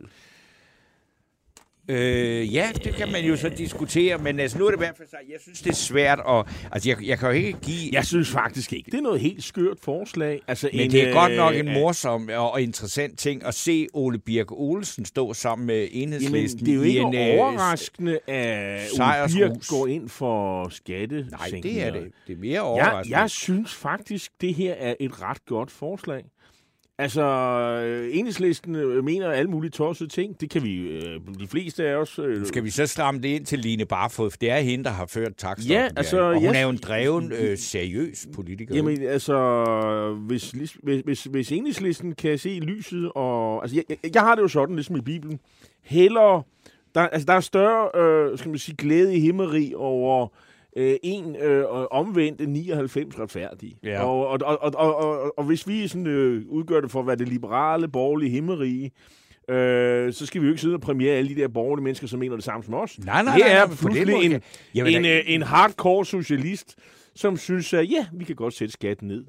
S4: Øh, ja, det kan man jo så diskutere, men altså, nu er det i hvert fald så, jeg synes, det er svært at... Altså, jeg, jeg kan jo ikke give...
S2: Jeg synes faktisk ikke. Det er noget helt skørt forslag. Altså,
S4: Men
S2: en,
S4: det er godt
S2: øh,
S4: nok en
S2: øh,
S4: morsom og og interessant ting at se Ole Birk Olsen stå sammen med
S2: Jamen,
S4: enhedslisten
S2: det er jo ikke
S4: en... øh,
S2: overraskende, at Ole. Birk går ind for skatte.
S4: Nej, det er det. Det er mere
S2: Jeg,
S4: overraskende.
S2: jeg synes faktisk, det her er et ret godt forslag. Altså, øh, enhedslisten øh, mener alle mulige tossede ting. Det kan vi, øh, de fleste af os... Øh,
S4: Skal vi så stramme det ind til Line Barfod, for det er hende, der har ført takstoppen.
S2: Ja, altså?
S4: Og hun
S2: jeg-
S4: er jo en dreven, øh, seriøs politiker.
S2: Jamen, altså, hvis, hvis, hvis, hvis enhedslisten kan se lyset, og... Altså, jeg, jeg, jeg har det jo sådan, ligesom i Bibelen. Hellere... Der, altså, der er større, øh, skal man sige, glæde i himmeri over øh, en øh, omvendt end 99 retfærdige.
S4: Ja.
S2: Og, og, og, og, og, og, og hvis vi sådan, øh, udgør det for at være det liberale, borgerlige himmerige, øh, så skal vi jo ikke sidde og premiere alle de der borgerlige mennesker, som mener det samme som os.
S4: Nej, nej,
S2: det
S4: nej,
S2: er
S4: nej,
S2: pludselig en, en,
S4: der-
S2: øh, en hardcore socialist, som synes, at ja, vi kan godt sætte skatten ned.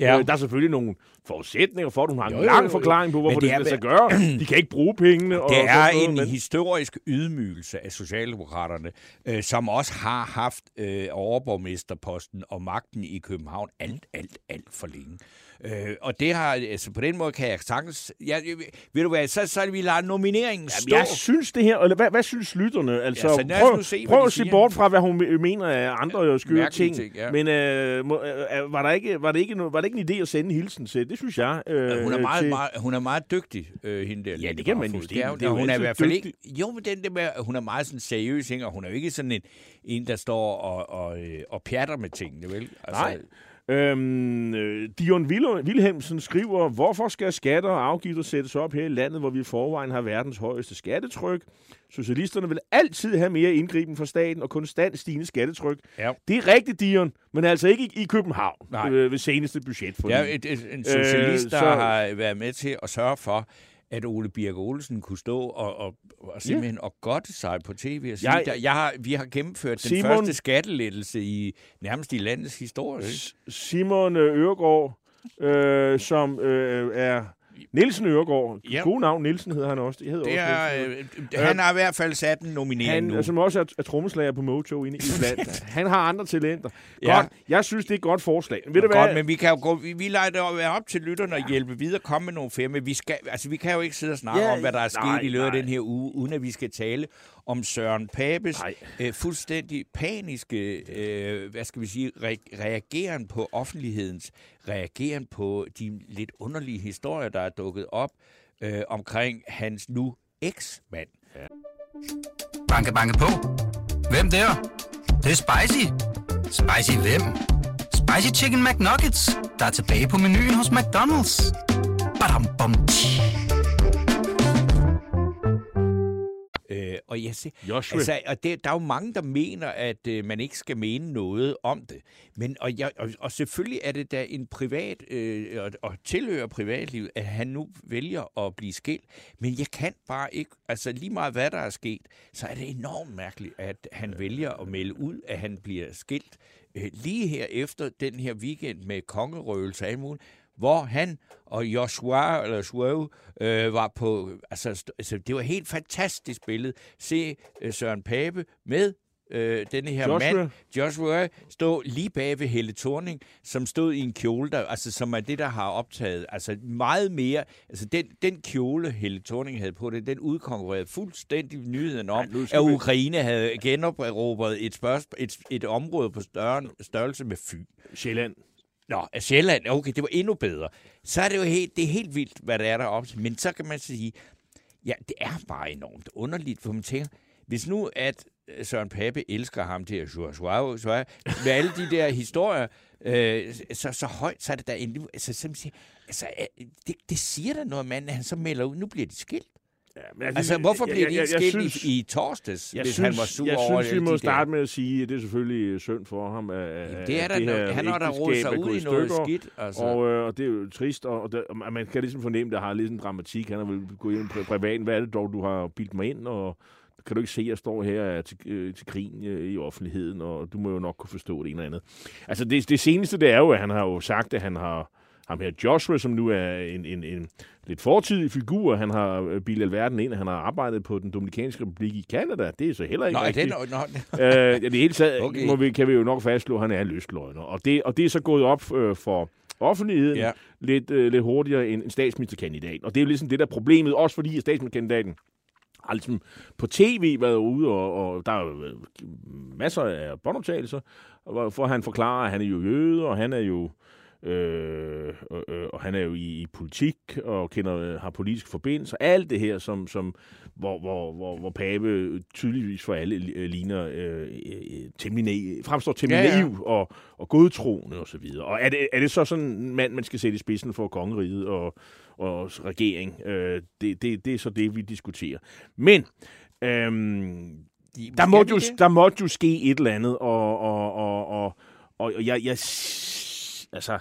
S4: Ja.
S2: Øh, der er selvfølgelig nogle forudsætninger for, at hun har en
S4: Jo,
S2: lang
S4: jo, jo.
S2: forklaring på, hvorfor
S4: Men
S2: det,
S4: det
S2: det skal gøre. De kan ikke bruge pengene. og
S4: Det er
S2: sådan noget,
S4: en
S2: men-
S4: historisk ydmygelse af Socialdemokraterne, øh, som også har haft øh, overborgmesterposten og magten i København alt, alt, alt for længe. Øh, og det har, altså på den måde kan jeg sagtens... Jeg, ved du hvad, så, så vi lader nomineringen stå.
S2: Jamen, jeg synes det her, eller hvad, hvad synes lytterne? Altså,
S4: Ja, så
S2: prøv,
S4: se,
S2: prøv at se bort fra, hvad hun me- mener af andre øh, skøre ting.
S4: ting, ja.
S2: Men øh, må, øh, var, der ikke, var, det ikke, var det ikke en idé at sende en hilsen til? Det synes jeg. Øh,
S4: Hun er meget,
S2: til,
S4: meget, hun er meget dygtig, øh, hende der.
S2: Ja, det kan man jo sige.
S4: Det er, hun er i hvert fald ikke... Jo, men den der med, hun er meget sådan seriøs, ikke? og hun er jo ikke sådan en, en der står og, og, øh, og pjatter med tingene, vel? Altså,
S2: Nej. Øhm, øh, Dion Wil- Wilhelmsen skriver, hvorfor skal skatter og afgifter sættes op her i landet, hvor vi i forvejen har verdens højeste skattetryk? Socialisterne vil altid have mere indgriben fra staten og konstant stigende skattetryk.
S4: Ja.
S2: Det er rigtigt, Dion, men altså ikke i, i København
S4: Nej.
S2: øh, ved seneste budget.
S4: Et, et, en socialist,
S2: Øh,
S4: der
S2: så-
S4: har været med til at sørge for, at Ole Birk Olsen kunne stå og, og, og simpelthen og godte sig på tv og sige,
S2: Jeg-
S4: jeg, jeg har, vi har gennemført den
S2: Simon-
S4: første skattelettelse i nærmest i landets historie. ikke?
S2: Simon øh, Øregård, øh, som øh, er Nielsen Øregård.
S4: Ja.
S2: God navn, Nielsen hedder han også. Det, hedder
S4: Det
S2: også
S4: er,
S2: Nielsen.
S4: øh, han har i hvert fald sat en nominering
S2: han,
S4: nu.
S2: som også er, er trommeslager på Mojo inde i Island. han har andre talenter.
S4: Ja.
S2: Godt. Jeg synes, det er et godt forslag. Ved du hvad?
S4: Godt, men vi kan jo gå, vi, vi lader det være op til lytterne og hjælpe videre, komme med nogle firma. Vi, skal, altså, vi kan jo ikke sidde og snakke
S2: Ja,
S4: om, hvad der er sket
S2: nej,
S4: i løbet af den her uge, uden at vi skal tale om Søren Papes øh, fuldstændig paniske, øh, hvad skal vi sige, re- reageren på offentlighedens, reageren på de lidt underlige historier, der er dukket op øh, omkring hans nu eks-mand.
S1: Banke, banke på. Hvem der? Det, det er spicy. Spicy hvem? Spicy Chicken McNuggets, der er tilbage på menuen hos McDonald's. Badum, bom, tji.
S4: Og jeg siger,
S2: Joshua.
S4: altså, og det, der er jo mange, der mener, at øh, man ikke skal mene noget om det. Men, og, jeg, og, og selvfølgelig er det da en privat, øh, og, og tilhører privatlivet, at han nu vælger at blive skilt. Men jeg kan bare ikke, altså lige meget hvad der er sket, så er det enormt mærkeligt, at han vælger at melde ud, at han bliver skilt øh, lige her efter den her weekend med kongerøvelse og alt muligt, hvor han og Joshua, eller Joshua, øh, var på, altså, altså, det var et helt fantastisk billede. Se øh, Søren Pape med øh, denne her
S2: Joshua.
S4: mand, Joshua, stå lige bag ved Helle Thorning, som stod i en kjole, der, altså, som er det, der har optaget. Altså meget mere, altså den, den kjole, Helle Thorning havde på det, den udkonkurrerede fuldstændig nyheden om,
S2: Ej,
S4: at
S2: vi-
S4: Ukraine havde generobret et, spørgsmål, et, et område på større, størrelse med Fyn.
S2: Sjælland.
S4: Nå, af Sjælland, okay, det var endnu bedre. Så er det jo helt, det er helt vildt, hvad der er deroppe. Men så kan man sige, ja, det er bare enormt underligt, for man tænker, hvis nu at øh, Søren Pape elsker ham til at sjua, sjua, med alle de der historier, øh, så, så højt, så er det der endnu, altså, som siger, altså, øh, det, det siger da noget, mand, at han så melder ud, nu bliver de skilt.
S2: Ja, men
S4: Altså, hvorfor
S2: jeg-
S4: bliver de
S2: jeg-
S4: ikke
S2: jeg synes-
S4: i, i torsdags,
S2: Jeg
S4: hvis
S2: synes,
S4: han var sur
S2: jeg
S4: over
S2: synes, vi må starte
S4: der?
S2: med at sige, at det er selvfølgelig synd for ham. At,
S4: Jamen,
S2: at
S4: det er der
S2: det
S4: noget- han har da rodet sig ud i noget
S2: stykker,
S4: skidt, altså.
S2: Og, øh, og det er jo trist, og, og, der, og man kan ligesom fornemme, at der har lidt en dramatik. Han har vel gået ind på privaten. Hvad er det dog, du har bildt mig ind? Og kan du ikke se, at jeg står her er til, øh, til krigen øh, i offentligheden, og du må jo nok kunne forstå det ene eller andet. Altså, det, det seneste, det er jo, at han har jo sagt, at han har ham her Joshua, som nu er en, en, en lidt fortidig figur. Han har øh, bildet alverden ind, han har arbejdet på den Dominikanske Republik i Kanada. Det er så heller ikke
S4: Nå, er
S2: rigtigt.
S4: det noget? Nå,
S2: øh, ja, det hele taget
S4: Okay.
S2: må vi, kan vi jo nok fastslå, at han er lystløgner. Og det, og det er så gået op øh, for offentligheden
S4: Ja.
S2: lidt, øh, lidt hurtigere end en statsministerkandidat. Og det er jo ligesom det der er problemet, også fordi at statsministerkandidaten har ligesom på tv været ude, og, og der er masser af båndoptagelser, hvor hvor han forklarer, at han er jo jøde, og han er jo Øh, og, øh, og han er jo i, i politik og kender øh, har politiske forbindelser. Alt det her, som, som hvor, hvor, hvor, hvor Pape tydeligvis for alle øh, ligner øh, øh, temmelig fremstår temmelig
S4: Ja,
S2: ja, naiv og, og godtroende og så videre. Og er det, er det så sådan en mand, man skal sætte i spidsen for kongeriget og, og regering? Øh, det, det, det er så det, vi diskuterer. Men øhm, der, måtte jo, der måtte jo ske et eller andet, og, og, og, og, og jeg, jeg, altså,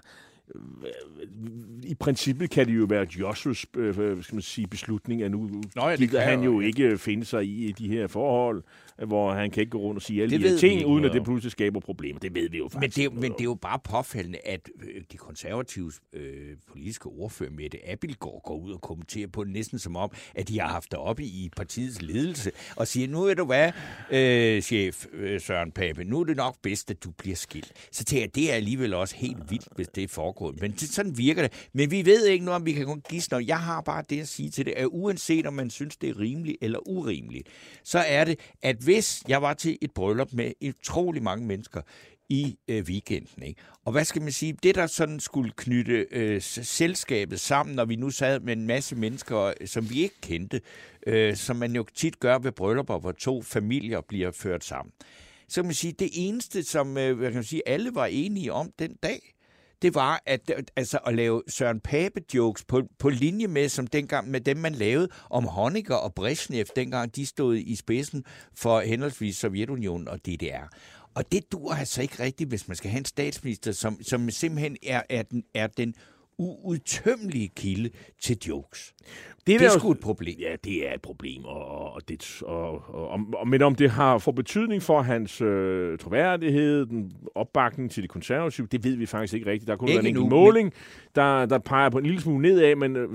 S2: i princippet kan det jo være Joshuas øh, skal man sige, beslutning, at nu
S4: Nå ja, det
S2: gider han
S4: jo,
S2: jo ikke finde sig i de her forhold, hvor han kan ikke gå rundt og sige alle
S4: Det
S2: de her ting, uden at det pludselig skaber problemer. Det ved vi jo
S4: Men
S2: faktisk.
S4: det, jo-
S2: ikke
S4: men det er jo bare påfaldende, at øh, de konservative øh, politiske ordfører, Mette Abildgaard, går ud og kommenterer på det næsten som om, at de har haft det oppe i partiets ledelse, og siger, nu er du hvad, øh, chef øh, Søren Pape, nu er det nok bedst, at du bliver skilt. Så tænker jeg, det er alligevel også helt vildt, hvis det er foregået. Men det, sådan virker det. Men vi ved ikke noget, om vi kan kun gisne. Jeg har bare det at sige til det, at uanset om man synes, det er rimeligt eller urimeligt, så er det, at hvis jeg var til et bryllup med utrolig mange mennesker, i øh, weekenden. Ikke? Og hvad skal man sige? Det, der sådan skulle knytte øh, selskabet sammen, når vi nu sad med en masse mennesker, som vi ikke kendte, øh, som man jo tit gør ved bryllupper, hvor to familier bliver ført sammen. Så kan man sige, det eneste, som øh, hvad kan man sige, alle var enige om den dag, det var at, altså, at lave Søren Pape-jokes på, på linje med, som dengang med dem, man lavede om Honecker og Brezhnev, dengang de stod i spidsen for henholdsvis Sovjetunionen og DDR. Og det dur altså ikke rigtigt, hvis man skal have en statsminister, som, som simpelthen er, er, den, er den uudtømmelige kilde til jokes.
S2: Det
S4: Det
S2: der
S4: er
S2: jo-
S4: sgu et problem.
S2: Ja, det er et problem, og, og det, og, og, og, og, men om det har for betydning for hans øh, troværdighed, den opbakning til de konservative, det ved vi faktisk ikke rigtigt. Der kunne være en
S4: endnu,
S2: måling, der, der peger på en lille smule nedad, men øh,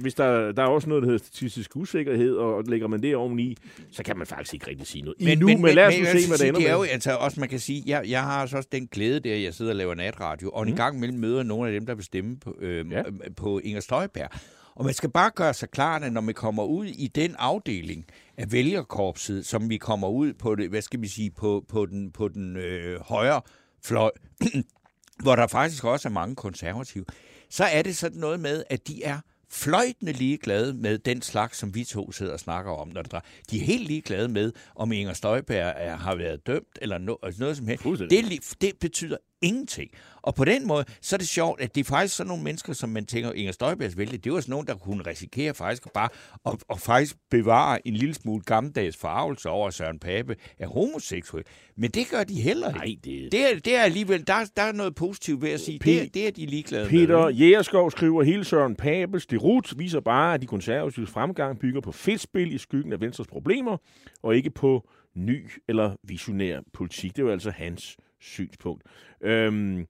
S2: hvis der, der er også noget, der hedder statistisk usikkerhed, og, og lægger man det oveni, så kan man faktisk ikke rigtig sige noget. Men, Endnu, men, men lad os nu
S4: jeg
S2: se, hvad det ender
S4: det er jo, altså, også, man kan sige, jeg, jeg har altså også den glæde der, jeg sidder og laver natradio, og en gang imellem møder nogle af dem, der vil stemme på, øh,
S2: ja.
S4: på Inger Støjberg. Og man skal bare gøre sig klart, at når man kommer ud i den afdeling af vælgerkorpset, som vi kommer ud på det, hvad skal vi sige, på, på den, på den øh, højre fløj, hvor der faktisk også er mange konservative, så er det sådan noget med, at de er fløjtende ligeglade med den slags, som vi to sidder og snakker om. Når det drejer- de er helt ligeglade med, om Inger Støjberg er, har været dømt, eller no, altså noget som helst. Det, det betyder ingenting. Og på den måde, så er det sjovt, at det er faktisk sådan nogle mennesker, som man tænker, Inger Støjbergs vælge, det var sådan nogen, der kunne risikere faktisk bare at, at faktisk bevare en lille smule gammeldags forarvelse over, at Søren Pape er homoseksuel. Men det gør de heller ikke.
S2: Nej, det,
S4: Det er, det er alligevel, der, der er noget positivt ved at sige,
S2: Pe-
S4: det, det er de ligeglade
S2: Peter
S4: med.
S2: Jægerskov skriver, hele Søren Papes derut viser bare, at de konservative fremgang bygger på fedtspil i skyggen af Venstres problemer, og ikke på ny eller visionær politik. Det er jo altså hans synspunkt. Øhm,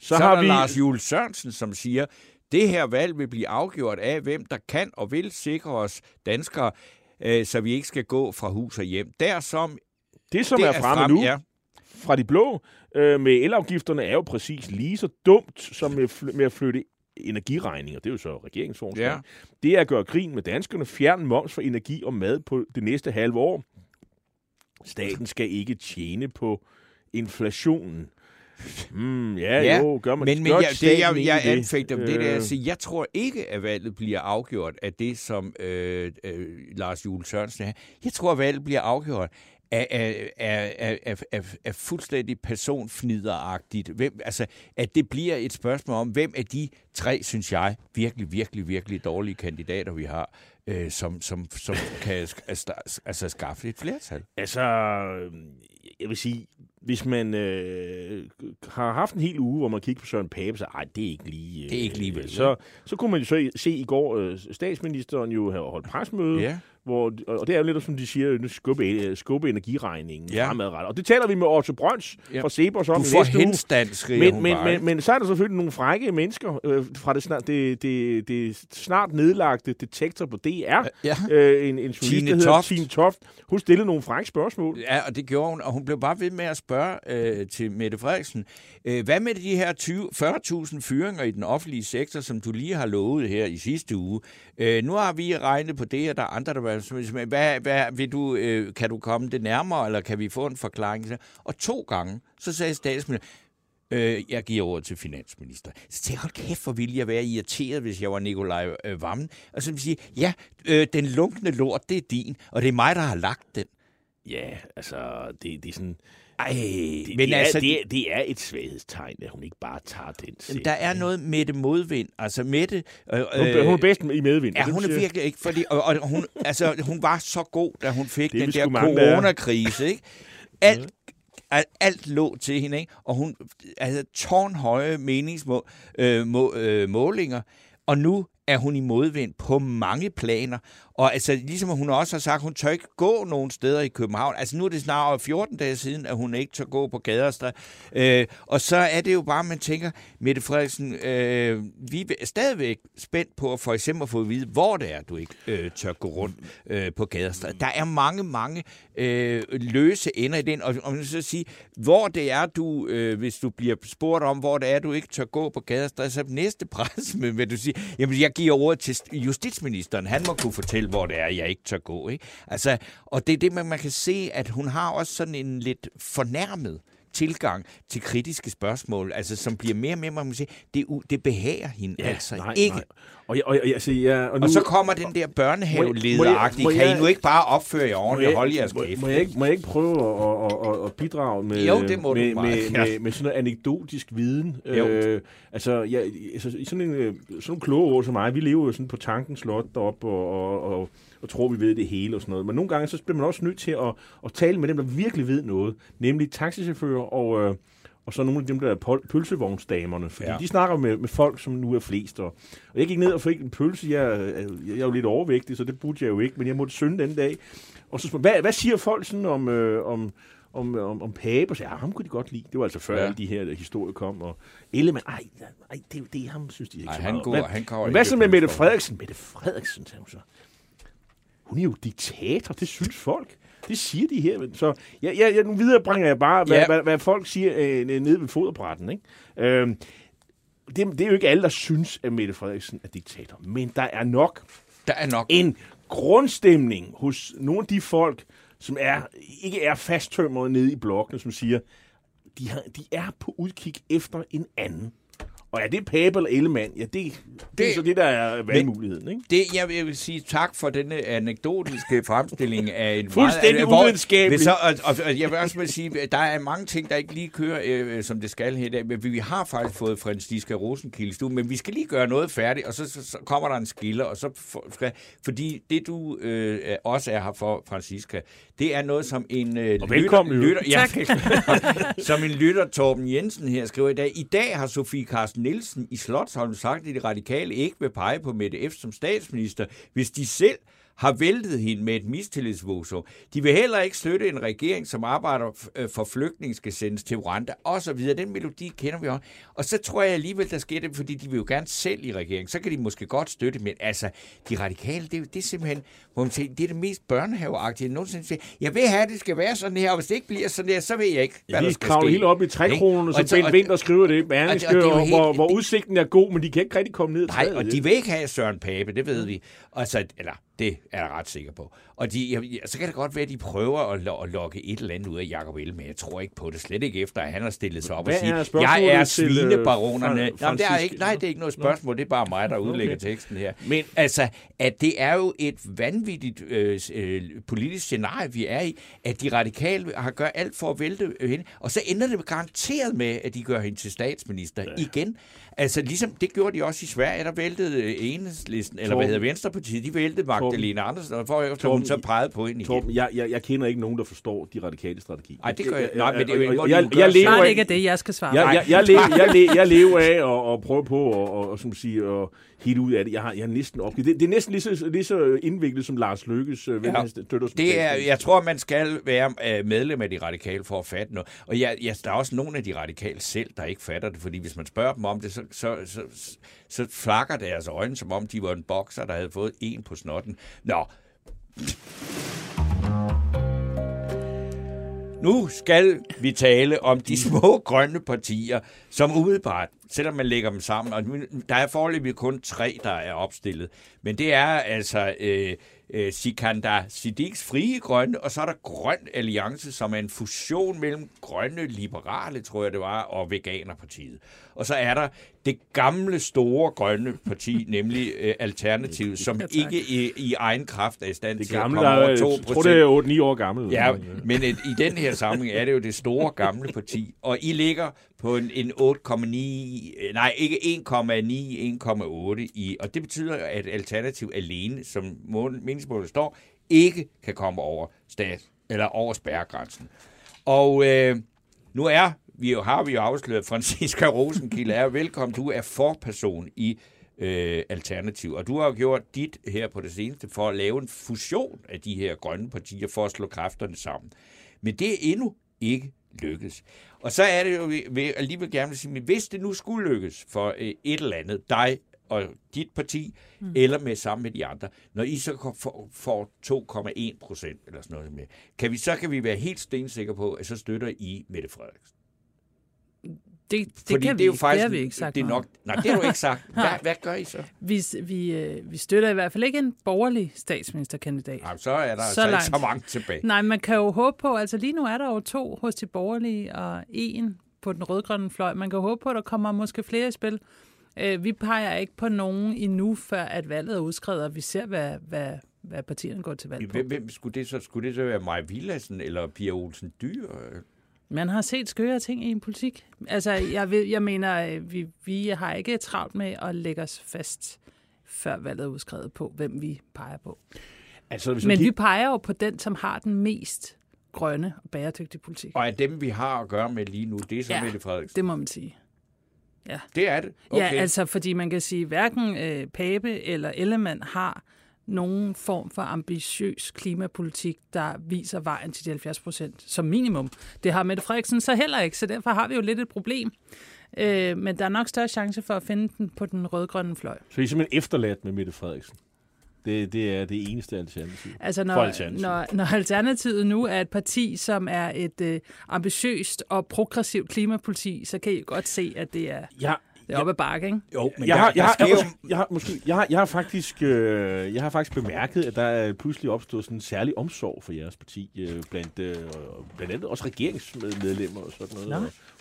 S2: så,
S4: Så, har er
S2: vi...
S4: Lars Jules Sørensen, som siger, det her valg vil blive afgjort af, hvem der kan og vil sikre os danskere, øh, så vi ikke skal gå fra hus og hjem. Der som
S2: Det, som
S4: det
S2: er fremme
S4: frem-
S2: nu
S4: Ja,
S2: fra de blå øh, med elafgifterne, er jo præcis lige så dumt som med, fl- med at flytte energiregninger. Det er jo så regeringsforslag.
S4: Ja.
S2: Det er at gøre grin med danskerne, fjerne moms for energi og mad på det næste halve år. Staten skal ikke tjene på inflationen. Mm, ja,
S4: Ja,
S2: jo, gør man
S4: men, men jeg, det, jeg, jeg anfægter det, det er
S2: Øh,
S4: at sige, jeg tror ikke, at valget bliver afgjort af det, som øh, øh, Lars Jules Sørensen er. Jeg tror, at valget bliver afgjort af, af, af, af, af, af, fuldstændig personfnideragtigt. Hvem, altså, at det bliver et spørgsmål om, hvem af de tre, synes jeg, virkelig, virkelig, virkelig dårlige kandidater, vi har, øh, som, som, som kan altså, altså, skaffe et flertal.
S2: Altså, jeg vil sige, hvis man øh, har haft en hel uge, hvor man kigger på Søren Pape, så ej, det er ikke lige... Øh,
S4: Det er ikke lige vel,
S2: Så, så kunne man jo så se i går, øh, statsministeren jo have holdt presmøde,
S4: Ja.
S2: Hvor, og det er jo lidt som de siger, nu skubbe, øh, skubbe energiregningen
S4: Ja.
S2: fremadrettet. Og det taler vi med Otto Brøns
S4: Ja.
S2: fra Cepos om
S4: Du får henstand, skriver
S2: Men, men, men, men så er der selvfølgelig nogle frække mennesker øh, fra det snart, det, det, det snart nedlagte detektor på DR.
S4: Ja.
S2: Øh, en, en journalist,
S4: Tine
S2: der hedder
S4: Toft.
S2: Tine Toft. Hun stillede nogle frække spørgsmål.
S4: Ja, og det gjorde hun, og hun blev bare ved med at spørge øh, til Mette Frederiksen, øh, hvad med de her 20 40.000 fyringer i den offentlige sektor, som du lige har lovet her i sidste uge? Øh, nu har vi regnet på det, og der er andre, der vil hvad, hvad, vil du, øh, kan du komme det nærmere, eller kan vi få en forklaring? Og to gange, så sagde statsministeren, Øh, jeg giver ordet til finansminister. Så tænkte jeg, hold kæft, hvor ville jeg være irriteret, hvis jeg var Nikolaj øh, Vammen. Og så jeg sige, ja, øh, den lunkne lort, det er din, og det er mig, der har lagt den.
S2: Ja, altså, det, det er sådan...
S4: Ej,
S2: Det,
S4: men
S2: det,
S4: altså,
S2: er, det, det er et svaghedstegn, at hun ikke bare tager den selv.
S4: der er noget med det modvind. Altså Mette... Øh,
S2: Hun, øh, hun er bedst i medvind.
S4: Ja, hun er virkelig ikke, fordi, og, og hun, altså, hun var så god, da hun fik
S2: Det
S4: den der
S2: er.
S4: coronakrise, ikke? Alt, alt, alt lå til hende, ikke? Og hun havde tårnhøje meningsmålinger, øh, må, øh, målinger, og nu er hun i modvind på mange planer. Og altså, ligesom hun også har sagt, hun tør ikke gå nogen steder i København. Altså, nu er det snart 14 dage siden, at hun ikke tør gå på gader. Øh, og så er det jo bare, man tænker, Mette Frederiksen, øh, vi er stadigvæk spændt på for eksempel at få at vide, hvor det er, du ikke øh, tør gå rundt øh, på gader. Der er mange, mange øh, løse ender i den. Og, og man så sige, hvor det er, du, øh, hvis du bliver spurgt om, hvor det er, du ikke tør gå på gader, så næste pres, men vil du sige, jamen jeg giver ordet til justitsministeren. Han må kunne fortælle, hvor det er, jeg ikke tør gå. Ikke? Altså, og det er det, man, man kan se, at hun har også sådan en lidt fornærmet tilgang til kritiske spørgsmål, altså som bliver mere og mere, man må sige, det, det behager hende ja, altså
S2: nej,
S4: ikke.
S2: Nej. Og, jeg, og, jeg, altså, jeg, og, nu,
S4: Og så kommer den der børnehavelederagtige,
S2: jeg-
S4: kan I nu ikke bare opføre jer ordentligt og holde jeres kæft?
S2: må, jeg ikke, må jeg ikke prøve at, at, at, bidrage med,
S4: Jo, det må du
S2: med,
S4: meget
S2: med, med, med sådan noget anekdotisk viden?
S4: Jo.
S2: Øh, altså, jeg, altså, sådan en øh, sådan nogle kloge ord som mig, vi lever jo sådan på tanken slot deroppe og, og, og, og tror, vi ved det hele og sådan noget. Men nogle gange så bliver man også nødt til at, at tale med dem, der virkelig ved noget, nemlig taxichauffører og, øh, og så nogle af dem, der er pølsevognsdamerne, fordi
S4: Ja.
S2: de snakker med, med folk, som nu er flest. Og, og jeg gik ned og fik en pølse, jeg, jeg, jeg er jo lidt overvægtig, så det burde jeg jo ikke, men jeg måtte synde den dag. Og så spurgte jeg, hvad, hvad siger folk sådan om, øh, om, om, om, om Pape? Og så, ja, ham kunne de godt lide. Det var altså før
S4: Ja.
S2: alle de her historier kom. Og Ellemann, ej, ej det, er jo det ham synes de ikke
S4: Ej,
S2: så
S4: han
S2: meget.
S4: går-
S2: Hvad-
S4: han
S2: men hvad så med Mette Frederiksen? Mette Frederiksen, sagde hun så. Hun er jo diktator, det synes folk. Det siger de her. Så ja, ja, ja, nu videre bringer jeg bare, hvad,
S4: Ja.
S2: hvad, hvad folk siger øh, nede ved foderbrætten. Ikke? Øhm, det, det er jo ikke alle, der synes, at Mette Frederiksen er diktator. Men der er nok
S4: Der er nok...
S2: en grundstemning hos nogle af de folk, som er, ikke er fasttømret nede i blokkene, som siger, de, har, de er på udkig efter en anden. Og er det Pape eller? Ja, det, det, det er så det, der er valgmuligheden, ikke?
S4: Det, jeg vil sige tak for denne anekdotiske fremstilling af en
S2: Fuldstændig
S4: meget,
S2: uvidenskabelig.
S4: Så, og, og, og, jeg vil også vil sige, at der er mange ting, der ikke lige kører, øh, som det skal her i dag. Men vi har faktisk fået Franziska Rosenkilde i stuen, men vi skal lige gøre noget færdigt, og så, så, så kommer der en skiller, og så for, skal, fordi det du øh, også er her for, Franziska, det er noget som en øh,
S2: Og velkommen, jo.
S4: lytter, ja, som en lytter, Torben Jensen her skriver i dag. I dag har Sofie Carsten Nielsen i Slotsholm sagt, at de radikale ikke vil pege på Mette F. som statsminister, hvis de selv har væltet hende med et mistillidsvotum. De vil heller ikke støtte en regering, som arbejder øh, for flygtninge skal sendes til Rwanda, og så videre. Den melodi kender vi også. Og så tror jeg alligevel, der sker det, fordi de vil jo gerne selv i regering. Så kan de måske godt støtte, men altså, de radikale, det, er det er simpelthen, hvor man siger, det er det mest børnehaveagtige, jeg nogensinde siger. Jeg vil have, at det skal være sådan her, og hvis det ikke bliver sådan her, så ved jeg ikke, hvad
S2: Ja,
S4: der
S2: de
S4: skal
S2: kravler
S4: ske.
S2: helt op i trækronerne,
S4: Og
S2: så Ben
S4: og-
S2: Winter skriver det. Berlingske,
S4: er
S2: og,
S4: helt-
S2: hvor, hvor udsigten er god, men de kan ikke rigtig komme ned.
S4: Nej, og de vil ikke have Søren Pape, det ved vi. Og så, eller, det er jeg ret sikker på. Og de, jeg, så kan det godt være, at de prøver at, lo- at lokke et eller andet ud af Jacob Ellemann, men jeg tror ikke på det. Slet ikke efter, at han har stillet sig op
S2: Hvad
S4: og sige,
S2: er
S4: jeg er
S2: til, øh,
S4: svinebaronerne. Jamen, det er ikke, nej, det er ikke noget spørgsmål. Det er bare mig, der udlægger
S2: Okay.
S4: teksten her.
S2: Men-
S4: Altså, at det er jo et vanvittigt øh, øh, politisk scenarie, vi er i, at de radikale har gør alt for at vælte hende, og så ender det garanteret med, at de gør hende til statsminister ja. igen. Altså, ligesom det gjorde de også i Sverige, der væltede øh, enhedslisten, eller hvad hedder Venstrepartiet, de væltede Magdalena Andersen, og for efter hun så pegede på hende igen.
S2: Torben, jeg, jeg, jeg kender ikke nogen, der forstår de radikale strategi.
S4: Ej, det gør jeg- nej, men det er jo
S2: Og- og
S4: de
S2: jeg, jeg,
S4: sig.
S2: lever af,
S7: ikke er det, jeg skal svare.
S2: jeg,
S7: Nej.
S2: jeg, jeg, lever, jeg, lever, jeg lever af at, at prøve på at, og, og, som sige, at hitte ud af det. Jeg har, jeg har næsten opgivet. Det, det er næsten lige så, lige så indviklet som Lars Lykkes øh, ja,
S4: Det er, jeg tror, man skal være øh, medlem af de radikale for at fatte noget. Og jeg, jeg, der er også nogle af de radikale selv, der ikke fatter det, fordi hvis man spørger dem om det, så, så, så, så flakker deres øjne, som om de var en bokser, der havde fået en på snotten. Nå. Nu skal vi tale om de små grønne partier, som umiddelbart, selvom man lægger dem sammen, og der er foreløbig kun tre, der er opstillet, men det er altså øh, øh, Sikandar Siddiqs Frie Grønne, og så er der Grøn Alliance, som er en fusion mellem grønne liberale, tror jeg det var, og Veganerpartiet. Og så er der det gamle store grønne parti, nemlig øh, Alternativet, som ikke i, i egen kraft er i stand
S2: Det
S4: til at
S2: gamle,
S4: komme
S2: der,
S4: over
S2: er-
S4: 2
S2: jeg tror, det er 8-9 år gammel.
S4: Ja, men et, i den her sammenhæng er det jo det store gamle parti, og I ligger på en, en 8,9, øh, nej ikke 1,9, 1,8 i, og det betyder, at Alternativ alene, som mål- meningsmålet står, ikke kan komme over stat eller over spærregrænsen. Og øh, nu er vi jo, har vi jo afsløret, Franziska Rosenkilde er velkommen. Du er forperson i øh, Alternativ, og du har jo gjort dit her på det seneste for at lave en fusion af de her grønne partier for at slå kræfterne sammen. Men det er endnu ikke lykkes. Og så er det jo, vi vil alligevel gerne vil sige, men hvis det nu skulle lykkes for øh, et eller andet, dig og dit parti, mm. eller med sammen med de andre, når I så får 2,1 procent eller sådan noget med, kan vi, så kan vi være helt stensikre på, at så støtter I Mette Frederiksen.
S7: Det, det, kan vi, ikke. det har vi ikke sagt
S4: det er nok, nej, det har du ikke sagt. Hvad, hvad gør I så?
S7: Vi, vi, øh, vi støtter i hvert fald ikke en borgerlig statsministerkandidat.
S4: Nej, så er der
S7: Så
S4: så, altså
S7: langt.
S4: ikke så mange tilbage.
S7: Nej, man kan jo håbe på, altså lige nu er der jo to hos de borgerlige og en på den rødgrønne fløj. Man kan håbe på, at der kommer måske flere i spil. Øh, vi peger ikke på nogen endnu, før at valget er udskrevet, og vi ser, hvad, hvad, hvad partierne går til valg på.
S4: Hvem, hvem skulle, det så, skulle det så være Maja Villadsen eller Pia Olsen Dyr?
S7: Man har set skøre ting i en politik. Altså, jeg, ved, jeg mener, øh, vi, vi har ikke travlt med at lægge os fast, før valget er udskrevet på, hvem vi peger på.
S2: Altså, hvis
S7: Men vi peger jo på den, som har den mest grønne og bæredygtige politik.
S4: Og af dem, vi har at gøre med lige nu, det er så
S7: Ja.
S4: Mette Frederiksen.
S7: Det må man sige.
S4: Det er det? Okay.
S7: Ja, altså fordi man kan sige, hverken øh, Pape eller Ellemann har nogen form for ambitiøs klimapolitik, der viser vejen til de 70 procent som minimum. Det har Mette Frederiksen så heller ikke, så derfor har vi jo lidt et problem. Øh, men der er nok større chance for at finde den på den rødgrønne fløj.
S2: Så I er simpelthen efterladt med Mette Frederiksen. Det, det er det eneste alternativ.
S7: Altså
S2: For
S7: når,
S2: Alternativet.
S7: når, når Alternativet nu er et parti, som er et øh, ambitiøst og progressivt klimapoliti, så kan I godt se, at det er,
S2: Jeg,
S7: det er op ad bakke, ikke?
S4: Jo, men
S2: jeg,
S4: der,
S2: har, jeg,
S4: der
S2: har, jeg, har, jeg, har, måske, jeg, har, jeg, har faktisk, øh, jeg har faktisk bemærket, at der er pludselig opstået sådan en særlig omsorg for jeres parti, øh, blandt, øh, blandt andet også regeringsmedlemmer og sådan noget.
S7: Nå.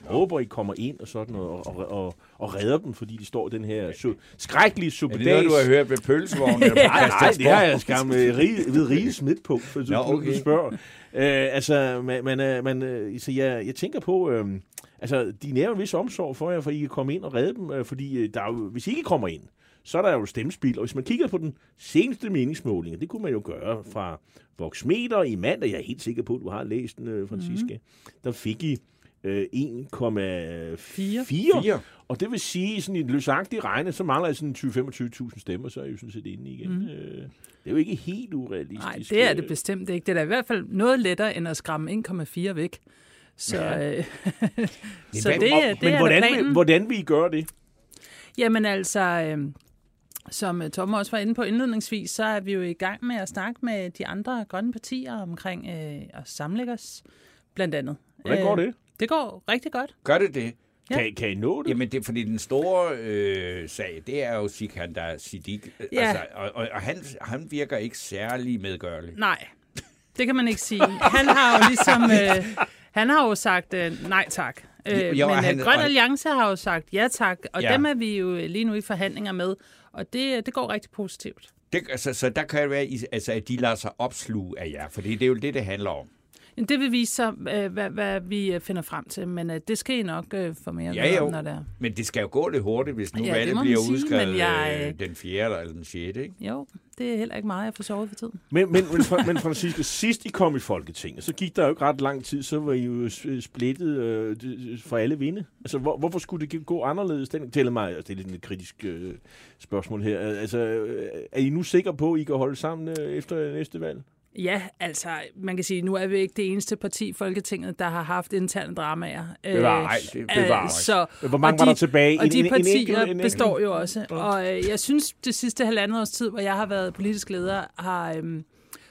S2: Og håber, I kommer ind og sådan noget, og, og, og, og redder dem, fordi de står i den her su- skrækkelige
S4: Er
S2: suppedags.
S4: det noget, du har hørt ved pølsevognen? på
S2: Nej, nej, det har jeg skam øh, rige, ved riges midtpunkt, for du,
S4: Nå,
S2: okay. du spørger. Øh, altså, man, man, er- man, øh, så jeg, jeg tænker på, øh, altså, de nærer en vis omsorg for jer, for I kan komme ind og redde dem, øh, fordi øh, der er jo, hvis I ikke kommer ind, så er der jo stemmespil, og hvis man kigger på den seneste meningsmåling, og det kunne man jo gøre fra Voxmeter i mandag, jeg er helt sikker på, at du har læst den, øh, Franciska, mm. der fik I øh, 1,4.
S4: Fire.
S2: Og det vil sige, sådan i et løsagtigt regne, så mangler jeg sådan 20-25.000 stemmer, så er jeg jo sådan set inde igen. Mm. Øh, det er jo ikke helt urealistisk.
S7: Nej, det er det bestemt ikke. Det er da i hvert fald noget lettere, end at skræmme 1,4 væk. Så,
S2: Ja.
S7: øh, så det,
S2: og-
S7: det
S2: Men
S7: er
S2: hvordan,
S7: planen.
S2: hvordan vil I gøre det?
S7: Jamen altså, øh, som øh, Tom også var inde på indledningsvis, så er vi jo i gang med at snakke med de andre grønne partier omkring øh, at samle os, blandt andet.
S2: Hvordan går
S7: Øh,
S2: det?
S7: Det går rigtig godt.
S4: Gør det det?
S7: Ja.
S2: Kan, kan I nå det?
S4: Jamen, det er fordi den store øh, sag, det er jo Sikander Siddiq.
S7: Ja.
S4: Altså, og, og, og han, han virker ikke særlig medgørlig.
S7: Nej, det kan man ikke sige. Han har jo ligesom... Øh, han har jo sagt øh, nej tak. Øh,
S4: Jo,
S7: men
S4: han-
S7: øh, Grøn Alliance har jo sagt ja tak, og
S4: Ja.
S7: dem er vi jo lige nu i forhandlinger med, og det, det går rigtig positivt.
S4: Det, altså, så der kan det være, altså, at de lader sig opsluge af jer, for det er jo det, det handler om.
S7: Det vil vise sig, øh, hvad, hvad vi øh, finder frem til, men øh, det skal I nok få mere
S4: Ja, jo.
S7: om, når det er.
S4: Men det skal jo gå lidt hurtigt, hvis nu
S7: Ja, det
S4: valget bliver
S7: sige,
S4: udskrevet
S7: jeg,
S4: den 4. eller den 6. Ikke?
S7: Jo, det er heller ikke meget, jeg får sovet for tiden.
S2: Men, men, men, Fra- men Francisca, sidst I kom i Folketinget, så gik der jo ikke ret lang tid, så var I jo splittet øh, for alle vinde. Altså, hvor, hvorfor skulle det gå anderledes? Den tæller mig, altså, det er lidt et kritisk øh, spørgsmål her. Altså, er I nu sikre på, at I kan holde sammen øh, efter næste valg?
S7: Ja, altså, man kan sige, nu er vi ikke det eneste parti i Folketinget, der har haft interne dramaer. Øh,
S2: nej,
S4: det
S7: øh,
S2: bevar.
S7: så,
S2: Hvor mange
S7: og
S2: var
S7: de-
S2: der tilbage?
S7: Og de
S2: En- en- en
S7: partier
S2: enkelt- en enkelt?
S7: består jo også. Og øh, jeg synes, det sidste halvandet års tid, hvor jeg har været politisk leder, har øhm,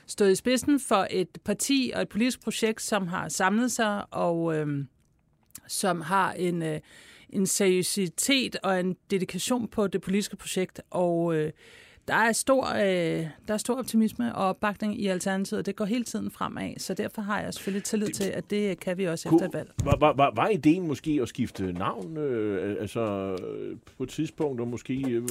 S7: stået i spidsen for et parti og et politisk projekt, som har samlet sig og øhm, som har en, øh, en seriøsitet og en dedikation på det politiske projekt. Og øh, der er stor, øh, der er stor optimisme og opbakning i Alternativet, og det går hele tiden fremad. Så derfor har jeg selvfølgelig tillid til, at det kan vi også efter valg.
S2: Var, var, var, var ideen måske at skifte navn øh, altså, på et tidspunkt, og måske øh,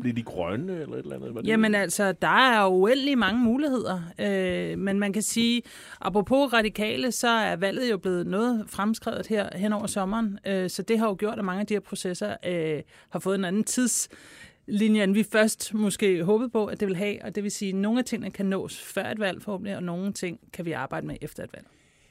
S2: blive de grønne eller et eller andet? Var det-
S7: Jamen altså, der er uendelig mange muligheder, øh, men man kan sige, apropos radikale, så er valget jo blevet noget fremskrevet her hen over sommeren, øh, så det har jo gjort, at mange af de her processer øh, har fået en anden tidslinje, end vi først måske håbede på, at det vil have, og det vil sige, at nogle af tingene kan nås før et valg forhåbentlig, og nogle ting kan vi arbejde med efter et valg.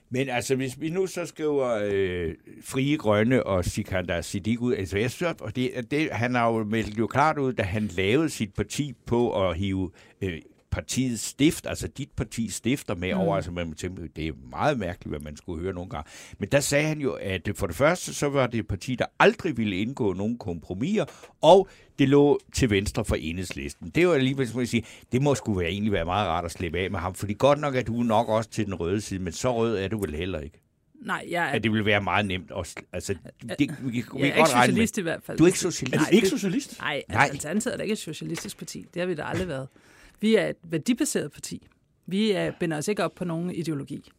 S4: Men altså, hvis vi nu så skriver øh, Frie Grønne og Sikander Siddiq ud, altså jeg synes, og det, det, han har jo meldt jo klart ud, da han lavede sit parti på at hive øh, partiets stift, altså dit partis stifter med mm. over, altså man tænker, det er meget mærkeligt, hvad man skulle høre nogle gange. Men der sagde han jo, at for det første, så var det et parti, der aldrig ville indgå nogen kompromiser, og det lå til venstre for enhedslisten. Det var alligevel, som jeg sige, det må sgu være, egentlig være meget rart at slippe af med ham, fordi godt nok er du nok også til den røde side, men så rød er du vel heller ikke.
S7: Nej, jeg er,
S4: At det vil være meget nemt. Også, altså, det, vi, vi, vi
S7: jeg er ikke
S4: regne med.
S7: socialist i hvert fald.
S4: Du er ikke socialist?
S2: Er du ikke socialist?
S7: Nej,
S4: Nej.
S7: altså, Alternativet er da ikke et socialistisk parti. Det har vi da aldrig været. Vi er et værdibaseret parti. Vi er, binder os ikke op på nogen ideologi.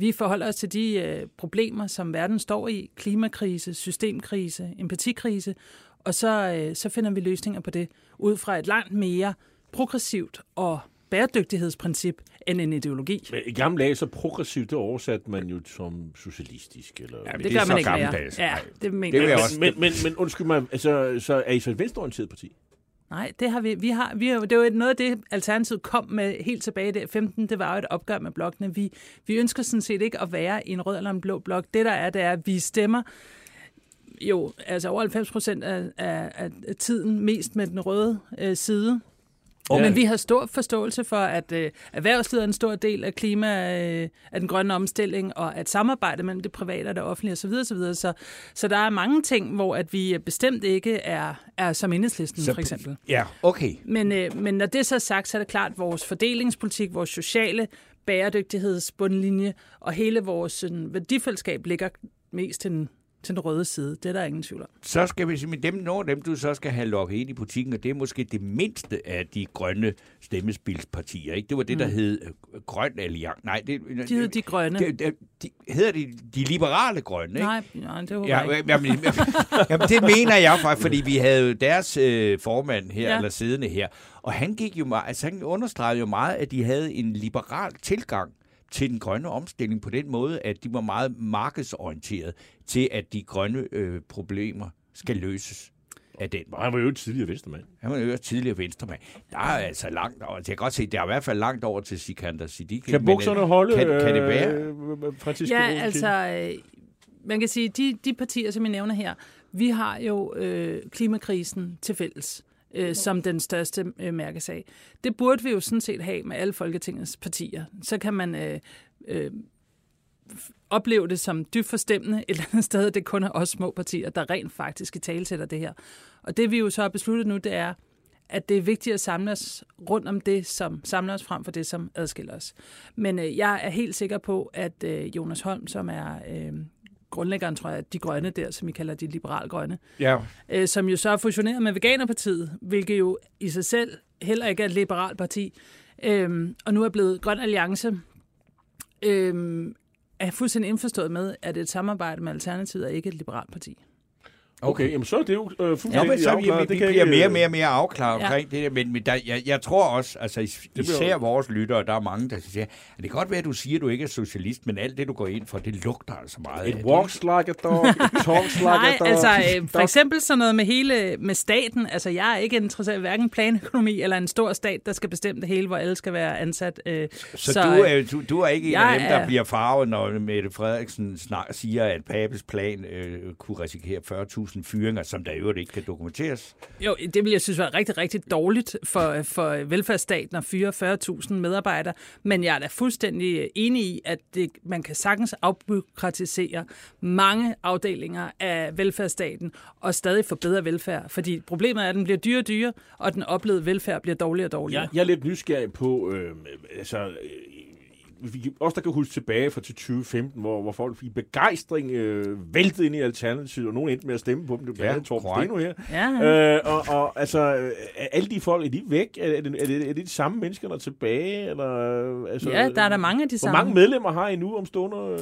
S7: Vi forholder os til de øh, problemer, som verden står i. Klimakrise, systemkrise, empatikrise. Og så, øh, så finder vi løsninger på det ud fra et langt mere progressivt og bæredygtighedsprincip end en ideologi.
S2: Men I gamle dage, så progressivt, det oversatte man jo som socialistisk. Eller...
S4: Ja, men
S7: det,
S4: det er
S7: gør
S4: så
S7: man ikke mere. Ja, det mener
S4: Det
S7: jeg også-
S2: men, men, men undskyld mig, altså, så er I så et venstreorienteret parti?
S7: Nej, det har vi. vi, har, vi har, det var noget af det, Alternativet kom med helt tilbage i 15. Det var jo et opgør med blokkene. Vi, vi ønsker sådan set ikke at være i en rød eller en blå blok. Det der er, det er, at vi stemmer jo, altså over 90 procent af, af, af tiden mest med den røde øh, side.
S2: Ja.
S7: Men vi har stor forståelse for, at øh, erhvervslivet er en stor del af klima, øh, af den grønne omstilling, og at samarbejde mellem det private og det offentlige osv. osv. Så, så der er mange ting, hvor at vi bestemt ikke er, er som enhedslisten
S4: Så-
S7: for eksempel.
S4: Ja, okay.
S7: Men, øh, men når det så er sagt, så er det klart, at vores fordelingspolitik, vores sociale bæredygtighedsbundlinje og hele vores sådan, værdifællesskab ligger mest til den, til den røde side. Det er der ingen tvivl om.
S4: Så skal vi sige, dem, nogle af dem, du så skal have lukket ind i butikken, og det er måske det mindste af de grønne stemmespilspartier. Ikke? Det var det, der hed øh, Grøn Alliance. Nej, det,
S7: Mm. De hedder de grønne.
S4: det, det, de, hedder de de liberale grønne, ikke?
S7: Nej, nej, det håber
S4: Ja,
S7: ikke.
S4: jamen, jamen, jamen, det mener jeg faktisk, fordi vi havde jo deres øh, formand her. Ja. eller siddende her, og han gik jo meget, altså han understregede jo meget, at de havde en liberal tilgang til den grønne omstilling på den måde, at de var meget markedsorienteret til, at de grønne øh, problemer skal løses af den vej.
S2: Han var jo et tidligere venstremand.
S4: Han var jo tidligere venstremand. Der er altså langt over. Jeg kan godt se, der er i hvert fald langt over til Sikander Siddiqui.
S2: Kan bukserne
S4: øh,
S2: holde,
S4: Kan, kan det være?
S2: øh, Francisco
S7: Ja,
S2: Rosenkilde?
S7: altså, øh, man kan sige, de, de partier, som jeg nævner her, vi har jo øh, klimakrisen til fælles øh, som den største øh, mærkesag. Det burde vi jo sådan set have med alle Folketingets partier. Så kan man øh, øh, opleve det som dybt forstemmende et eller andet sted, det kun er os små partier, der rent faktisk i talesætter det her. Og det vi jo så har besluttet nu, det er, at det er vigtigt at samle os rundt om det, som samler os frem for det, som adskiller os. Men øh, jeg er helt sikker på, at øh, Jonas Holm, som er øh, grundlæggeren, tror jeg, de grønne der, som I kalder de liberalgrønne,
S4: Ja.
S7: øh, som jo så er fusioneret med Veganerpartiet, hvilket jo i sig selv heller ikke er et liberalt parti, øh, og nu er blevet Grøn Alliance, øh, er fuldstændig indforstået med, at et samarbejde med Alternativet er ikke et liberalt parti.
S2: Okay, jamen så er det jo øh,
S4: Ja,
S2: fuldstændig
S4: men så vi,
S2: afklaret.
S4: vi,
S2: Det
S4: vi
S2: kan
S4: bliver
S2: ikke,
S4: mere og
S2: øh,
S4: mere og mere afklaret
S7: Ja.
S4: omkring det der, men, men der, jeg, jeg tror også, altså is, især vores lyttere, der er mange, der siger, at det kan godt være, at du siger, at du ikke er socialist, men alt det, du går ind for, det lugter altså meget
S2: It
S4: det.
S2: walks like a dog, it talks like
S7: Nej,
S2: a dog.
S7: altså øh, for eksempel sådan noget med hele med staten. Altså jeg er ikke interesseret i hverken planøkonomi eller en stor stat, der skal bestemme det hele, hvor alle skal være ansat. Øh,
S4: Så, så du, er, du, du er ikke en af dem, der
S7: er-
S4: bliver farvet, når Mette Frederiksen snak, siger, at Papes plan øh, kunne risikere 40.000 fyringer, som der i øvrigt ikke kan dokumenteres.
S7: Jo, det vil jeg synes var rigtig, rigtig dårligt for, for velfærdsstaten at fyre 40.000 medarbejdere. Men jeg er da fuldstændig enig i, at det, man kan sagtens afbyråkratisere mange afdelinger af velfærdsstaten og stadig få bedre velfærd. Fordi problemet er, at den bliver dyrere og dyrere, og den oplevede velfærd bliver dårligere og dårligere.
S2: Jeg, jeg er lidt nysgerrig på, øh, altså, vi, også der kan huske tilbage fra til 2015, hvor, hvor folk i begejstring øh, væltede ind i Alternativet, og nogen endte med at stemme på dem. Det var
S4: Ja,
S2: Torben. Steno her.
S7: Ja,
S2: Øh, og, og altså, er alle de folk, er de væk? Er, er, det, er, det, er det de samme mennesker, der er tilbage? Eller, øh, altså,
S7: ja, der er der mange af de
S2: Hvor
S7: samme.
S2: mange medlemmer har I nu om? Øh,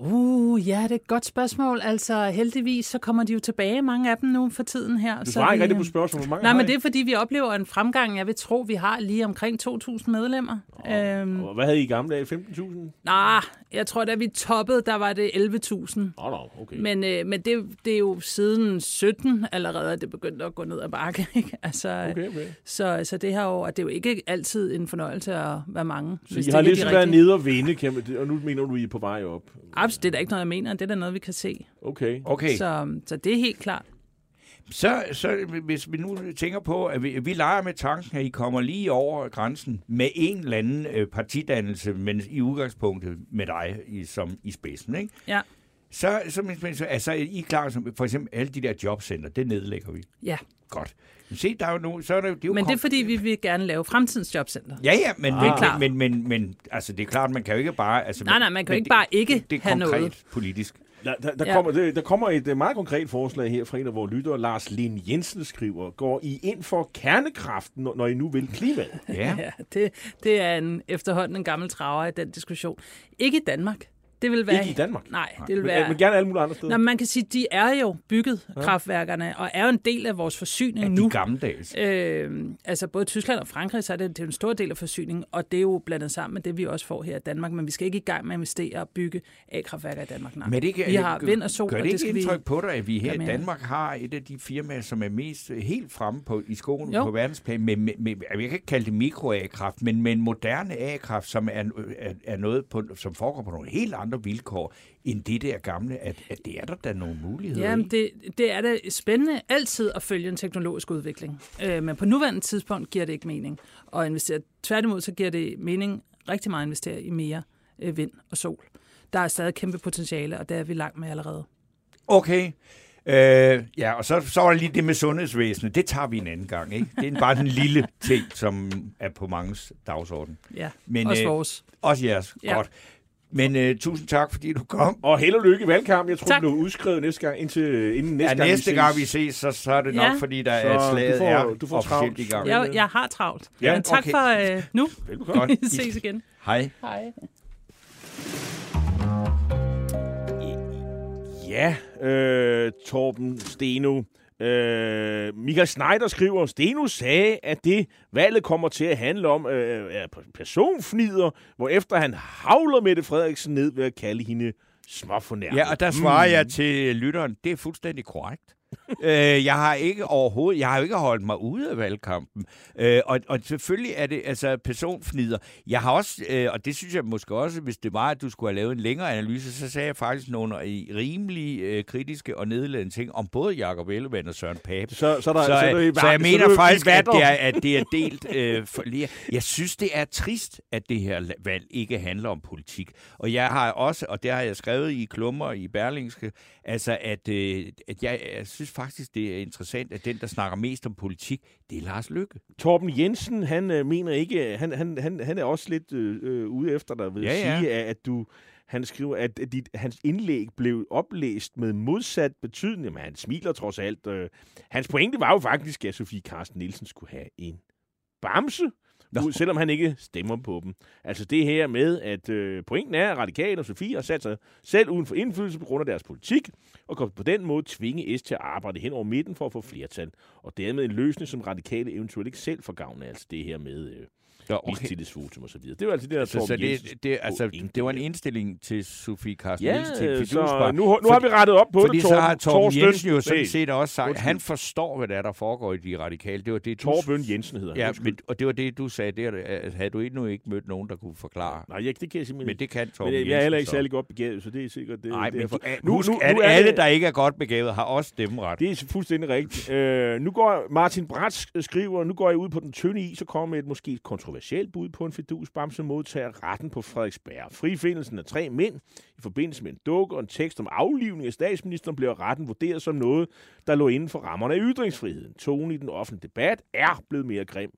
S7: Uh, ja, det er et godt spørgsmål. Altså, heldigvis så kommer de jo tilbage, mange af dem nu for tiden her.
S2: Du svarer ikke
S7: vi,
S2: rigtig på
S7: øh,
S2: spørgsmålet. Hvor mange
S7: Nej, men det er fordi, vi oplever en fremgang. Jeg vil tro, vi har lige omkring 2.000 medlemmer. Øhm,
S2: Og hvad havde I i gamle dage? 15.000?
S7: nej, jeg tror, da vi toppede, der var det 11.000.
S2: Åh, oh, no, okay.
S7: Men, øh, men det, det er jo siden 17 allerede, at det begyndte at gå ned ad bakke. Ikke? Altså,
S2: Okay, okay.
S7: Så, så det her år, og det er jo ikke altid en fornøjelse at være mange.
S2: Så I har ligesom været nede og vinde, og nu mener du, I er på vej op.
S7: Absolut, det er da ikke noget, jeg mener. Det er da noget, vi kan se.
S2: Okay.
S4: Okay.
S7: Så, så det er helt klart.
S4: Så, så hvis vi nu tænker på, at vi, vi leger med tanken, at I kommer lige over grænsen med en eller anden øh, partidannelse, men i udgangspunktet med dig i, som i spidsen, ikke?
S7: Ja.
S4: Så, så, men, så altså, I er klar, som for eksempel alle de der jobcenter, det nedlægger vi.
S7: Ja,
S4: Godt. Men se, der er jo nogen, så er der, det er jo
S7: men det er fordi, vi vil gerne lave fremtidens jobcenter.
S4: Ja, ja, men,
S2: Ah.
S4: men,
S7: klart.
S4: men, men, men, men, altså, det er klart, man kan jo ikke bare... Altså,
S7: Nej, nej, man kan jo ikke
S4: det-
S7: bare ikke
S4: det, det er
S7: have
S4: konkret
S7: noget.
S4: politisk.
S2: Der, der, der,
S7: Ja.
S2: kommer, der, der kommer et øh, meget konkret forslag her fra en af vores lyttere, Lars Lind Jensen skriver, går I ind for kernekraften, når, når I nu vil klimaet?
S4: Ja.
S7: Ja, det, det er en, efterhånden en gammel traver i den diskussion. Ikke i Danmark. Det vil være...
S2: Ikke i Danmark.
S7: Nej, det vil
S2: Men,
S7: være...
S2: men gerne alle mulige andre steder.
S7: Nå, men man kan sige, de er jo bygget, ja. kraftværkerne, og er jo en del af vores forsyning
S4: Er
S7: nu.
S4: de gammeldags?
S7: Øh, altså både Tyskland og Frankrig, så er det, det er en stor del af forsyningen, og det er jo blandet sammen med det, vi også får her i Danmark. Men vi skal ikke i gang med at investere og bygge A-kraftværker i Danmark. Nej.
S4: Men det ikke,
S7: vi har vind og sol,
S4: gør
S7: og
S4: det
S7: det
S4: ikke
S7: skal vi...
S4: indtryk på dig, at vi her i. Danmark har et af de firmaer, som er mest øh, helt fremme på, i skolen
S7: Jo.
S4: på verdensplan, med, med, med, jeg kan ikke kalde det mikro-A-kraft, men med en moderne A-kraft, som er, er, er noget, på, som foregår på nogle helt andre vilkår, end det der gamle, at, at det er der da nogle muligheder
S7: Jamen,
S4: i.
S7: det, det er da spændende altid at følge en teknologisk udvikling. Øh, men på nuværende tidspunkt giver det ikke mening at investere. Tværtimod så giver det mening rigtig meget at investere i mere øh, vind og sol. Der er stadig kæmpe potentiale, og det er vi langt med allerede.
S4: Okay. Øh, ja, og så, så var der lige det med sundhedsvæsenet. Det tager vi en anden gang, ikke? Det er bare en lille ting, som er på manges dagsorden.
S7: Ja,
S4: Men,
S7: også
S4: øh,
S7: vores.
S4: Også jeres.
S7: Ja.
S4: Godt. Men uh, tusind tak, fordi du kom.
S2: Og held og lykke i valgkampen. Jeg tror,
S7: Tak.
S2: det bliver udskrevet næste gang, indtil, inden næste
S4: Ja,
S2: gang,
S4: næste
S2: vi
S4: gang vi
S2: ses.
S4: så, så er det nok,
S7: Ja.
S4: fordi der
S2: Så
S4: er
S2: du
S4: slaget
S2: får-
S4: er
S2: du får travlt.
S4: i gang.
S7: Jeg, jeg har travlt.
S2: Ja,
S7: men tak
S4: okay.
S7: for øh, nu.
S2: Velbekomme.
S4: Godt.
S7: Vi ses igen.
S4: Hej.
S7: Hej.
S2: Ja, øh, Torben Steno. Øh, Michael Schneider skriver, Steno sagde, at det valget kommer til at handle om øh, er personfnider, hvor efter han havler Mette Frederiksen ned ved at kalde hende småfornærmet.
S4: Ja, og der svarer mm. jeg til lytteren, det er fuldstændig korrekt. Øh, jeg har ikke overhovedet, jeg har jo ikke holdt mig ude af valgkampen. Øh, og, og selvfølgelig er det altså personfnider. Jeg har også, øh, og det synes jeg måske også, hvis det var, at du skulle have lavet en længere analyse, så sagde jeg faktisk nogle øh, rimelig øh, kritiske og nedladende ting om både Jacob Ellemann og Søren Pape.
S2: Så, så, der,
S4: Så,
S2: så,
S4: så,
S2: der,
S4: så jeg mener
S2: der,
S4: faktisk, at det er, at det er delt øh, for lige. Jeg synes, det er trist, at det her valg ikke handler om politik. Og jeg har også, og det har jeg skrevet i klummer i Berlingske, altså at, øh, at jeg, jeg synes faktisk, det er interessant, at den, der snakker mest om politik, det er Lars Lykke.
S2: Torben Jensen, han øh, mener ikke, han, han, han, han er også lidt øh, øh, ude efter dig ved
S4: Ja,
S2: at
S4: ja.
S2: sige, at, at du, han skriver, at, at dit, hans indlæg blev oplæst med modsat betydning, men han smiler trods alt. Øh. Hans pointe var jo faktisk, at Sofie Carsten Nielsen skulle have en bamse,
S4: Nå.
S2: selvom han ikke stemmer på dem. Altså det her med, at øh, pointen er, at Radikale og Sofie har sat sig selv uden for indflydelse på grund af deres politik, og kan på den måde tvinge S til at arbejde hen over midten for at få flertal, og dermed en løsning, som Radikale eventuelt ikke selv får gavn af, altså det her med øh,
S4: Nå,
S2: okay. mistillidsvotum og så videre. Det var altså det, der
S4: Så, så
S2: Torben
S4: det, det, altså, det var en indstilling til Sofie Carsten
S2: Ja,
S4: Nielsen til
S2: så nu, nu har vi rettet op på
S4: Fordi
S2: det,
S4: så
S2: Torben.
S4: har Torben
S2: Torsten.
S4: Jensen jo sådan set også sagt,
S2: Undskyld.
S4: han forstår, hvad der, er, der foregår i de radikale. Det var det, du
S2: Torben Jensen hedder han.
S4: Ja, men, og det var det, du sagde der, at havde du endnu ikke mødt nogen, der kunne forklare.
S2: Nej, jeg, det kan jeg simpelthen
S4: Men det kan Torben
S2: Men jeg er heller ikke
S4: så.
S2: særlig godt begavet, så det er sikkert det.
S4: Nej, men
S2: derfor.
S4: de, nu, husk, nu, at
S2: er
S4: alle, der ikke er godt begavet, har også stemmeret.
S2: Det er fuldstændig rigtigt. Øh, nu går Martin Bratz skriver, nu går jeg ud på den tynde is og kommer med et måske kontroversielt bud på en fidusbamse modtager retten på Frederiksberg. Frifindelsen af tre mænd i forbindelse med en dukke og en tekst om aflivning af statsministeren bliver retten vurderet som noget, der lå inden for rammerne af ytringsfriheden. Tonen i den offentlige debat er blevet mere grim.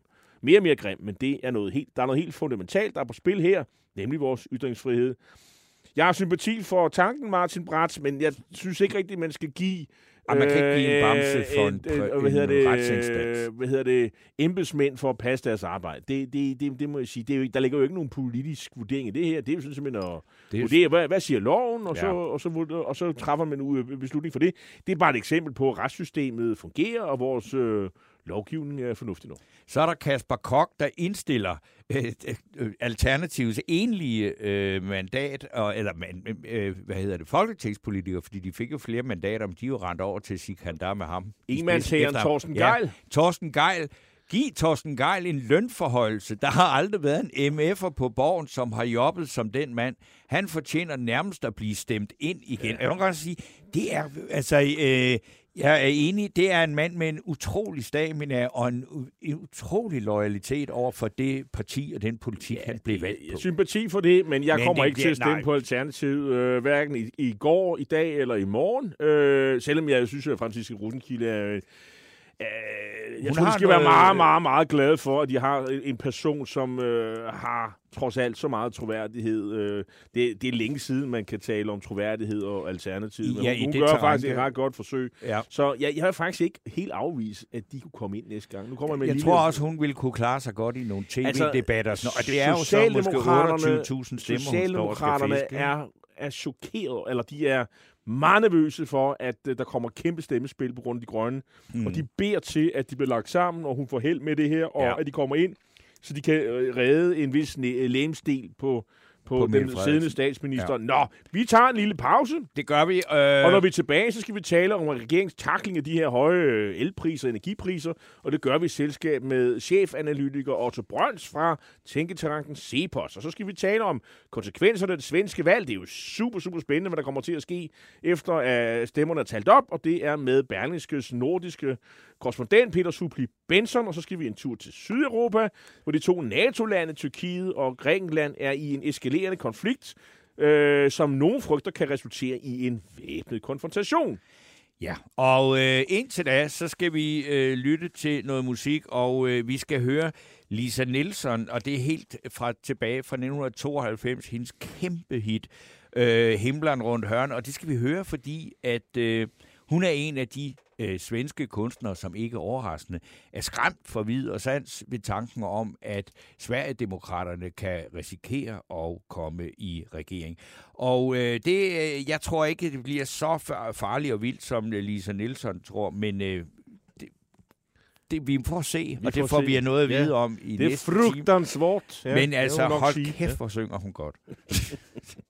S2: Mere og mere grim, men det er noget helt, der er noget helt fundamentalt, der er på spil her, nemlig vores ytringsfrihed. Jeg har sympati for tanken, Martin Bratz, men jeg synes ikke rigtigt, man skal give
S4: Og man kan ikke give en
S2: øh,
S4: bamse for en,
S2: øh, hvad hedder det,
S4: retsinstans.
S2: øh, hvad hedder det, embedsmænd for at passe deres arbejde. Det, det, det, det må jeg sige. Det er jo, der ligger jo ikke nogen politisk vurdering i det her. Det er jo sådan simpelthen at
S4: Det er-
S2: vurdere, hvad, hvad siger loven, og,
S4: Ja.
S2: så, og, så, vurder- og så træffer man en beslutning for det. Det er bare et eksempel på, at retssystemet fungerer, og vores øh, lovgivning er fornuftig nok.
S4: Så er der Kasper Kok, der indstiller øh, øh, Alternativets enlige øh, mandat, og, eller man, øh, hvad hedder det, folketingspolitikere, fordi de fik jo flere mandater, men de jo rendt over til Sikandar med ham. ham.
S2: Torsten Gejl.
S4: Ja, Torsten Geil. Giv Torsten Geil en lønforhøjelse. Der har aldrig været en MF'er på borgen, som har jobbet som den mand. Han fortjener nærmest at blive stemt ind igen. Ja. Jeg vil godt sige, det er, altså, øh, jeg er enig, det er en mand med en utrolig stamina og en, en utrolig loyalitet over for det parti og den politik, ja, han blev valgt på.
S2: Sympati for det, men jeg
S4: Men
S2: kommer
S4: det
S2: ikke til
S4: bliver-
S2: at stemme
S4: nej.
S2: på Alternativet, øh, hverken i, i går, i dag eller i morgen. Øh, selvom jeg synes, at Franziske Rosenkilde er... Øh, jeg
S4: Hun
S2: tror, de skal være
S4: noget-
S2: meget, meget, meget glade for, at de har en person, som øh, har trods alt så meget troværdighed. Øh, det, det er længe siden, man kan tale om troværdighed og alternativ. Men
S4: Ja,
S2: hun,
S4: i
S2: hun
S4: det
S2: gør
S4: terræn,
S2: faktisk
S4: det-
S2: et ret godt forsøg.
S4: Ja.
S2: Så jeg, jeg har faktisk ikke helt afvist, at de kunne komme ind næste gang. Nu kommer jeg med
S4: Jeg
S2: lille-
S4: tror også, hun ville kunne klare sig godt i nogle tv-debatter. Altså, og det er jo så måske
S2: Socialdemokraterne-
S4: 28.000 stemmer, hun står og skal fiske.
S2: er, er chokeret, eller de er meget nervøse for, at øh, der kommer kæmpe stemmespil på grund af de grønne. Mm. Og de beder til, at de bliver lagt sammen, og hun får held med det her, og
S4: Ja.
S2: at de kommer ind, så de kan øh, redde en vis lægemstil på, på,
S4: På
S2: den siddende statsminister. Ja. Nå, vi tager en lille pause.
S4: Det gør vi. Øh,
S2: Og når vi er tilbage, så skal vi tale om regeringens takling af de her høje øh, elpriser og energipriser, og det gør vi i selskab med chefanalytiker Otto Brøns fra Tænketanken Cepos. Og så skal vi tale om konsekvenserne af det svenske valg. Det er jo super, super spændende, hvad der kommer til at ske, efter at stemmerne er talt op, og det er med Berlingskes nordiske korrespondent Peter Supli Benson, og så skal vi en tur til Sydeuropa, hvor de to NATO-lande, Tyrkiet og Grækenland, er i en eskalerende konflikt, øh, som nogen frygter kan resultere i en væbnet konfrontation.
S4: Ja, og øh, indtil da, så skal vi øh, lytte til noget musik, og øh, vi skal høre Lisa Nielsen, og det er helt fra tilbage fra 1992, hendes kæmpe hit, øh, Himlen rundt hørn, og det skal vi høre, fordi at øh, hun er en af de øh, svenske kunstnere, som ikke overraskende er skræmt for vid og sans ved tanken om, at Sverigedemokraterne kan risikere at komme i regering. Og øh, det, øh, jeg tror ikke, det bliver så fa- farligt og vildt, som øh, Lisa Nielsen tror, men øh, det, det, vi får se,
S2: Vi
S4: og det
S2: får se.
S4: vi noget at
S2: Ja.
S4: vide om i
S2: Det er
S4: næste time.
S2: frugtansvært. Ja,
S4: Men
S2: det
S4: altså, hold kæft, hvor synger hun godt.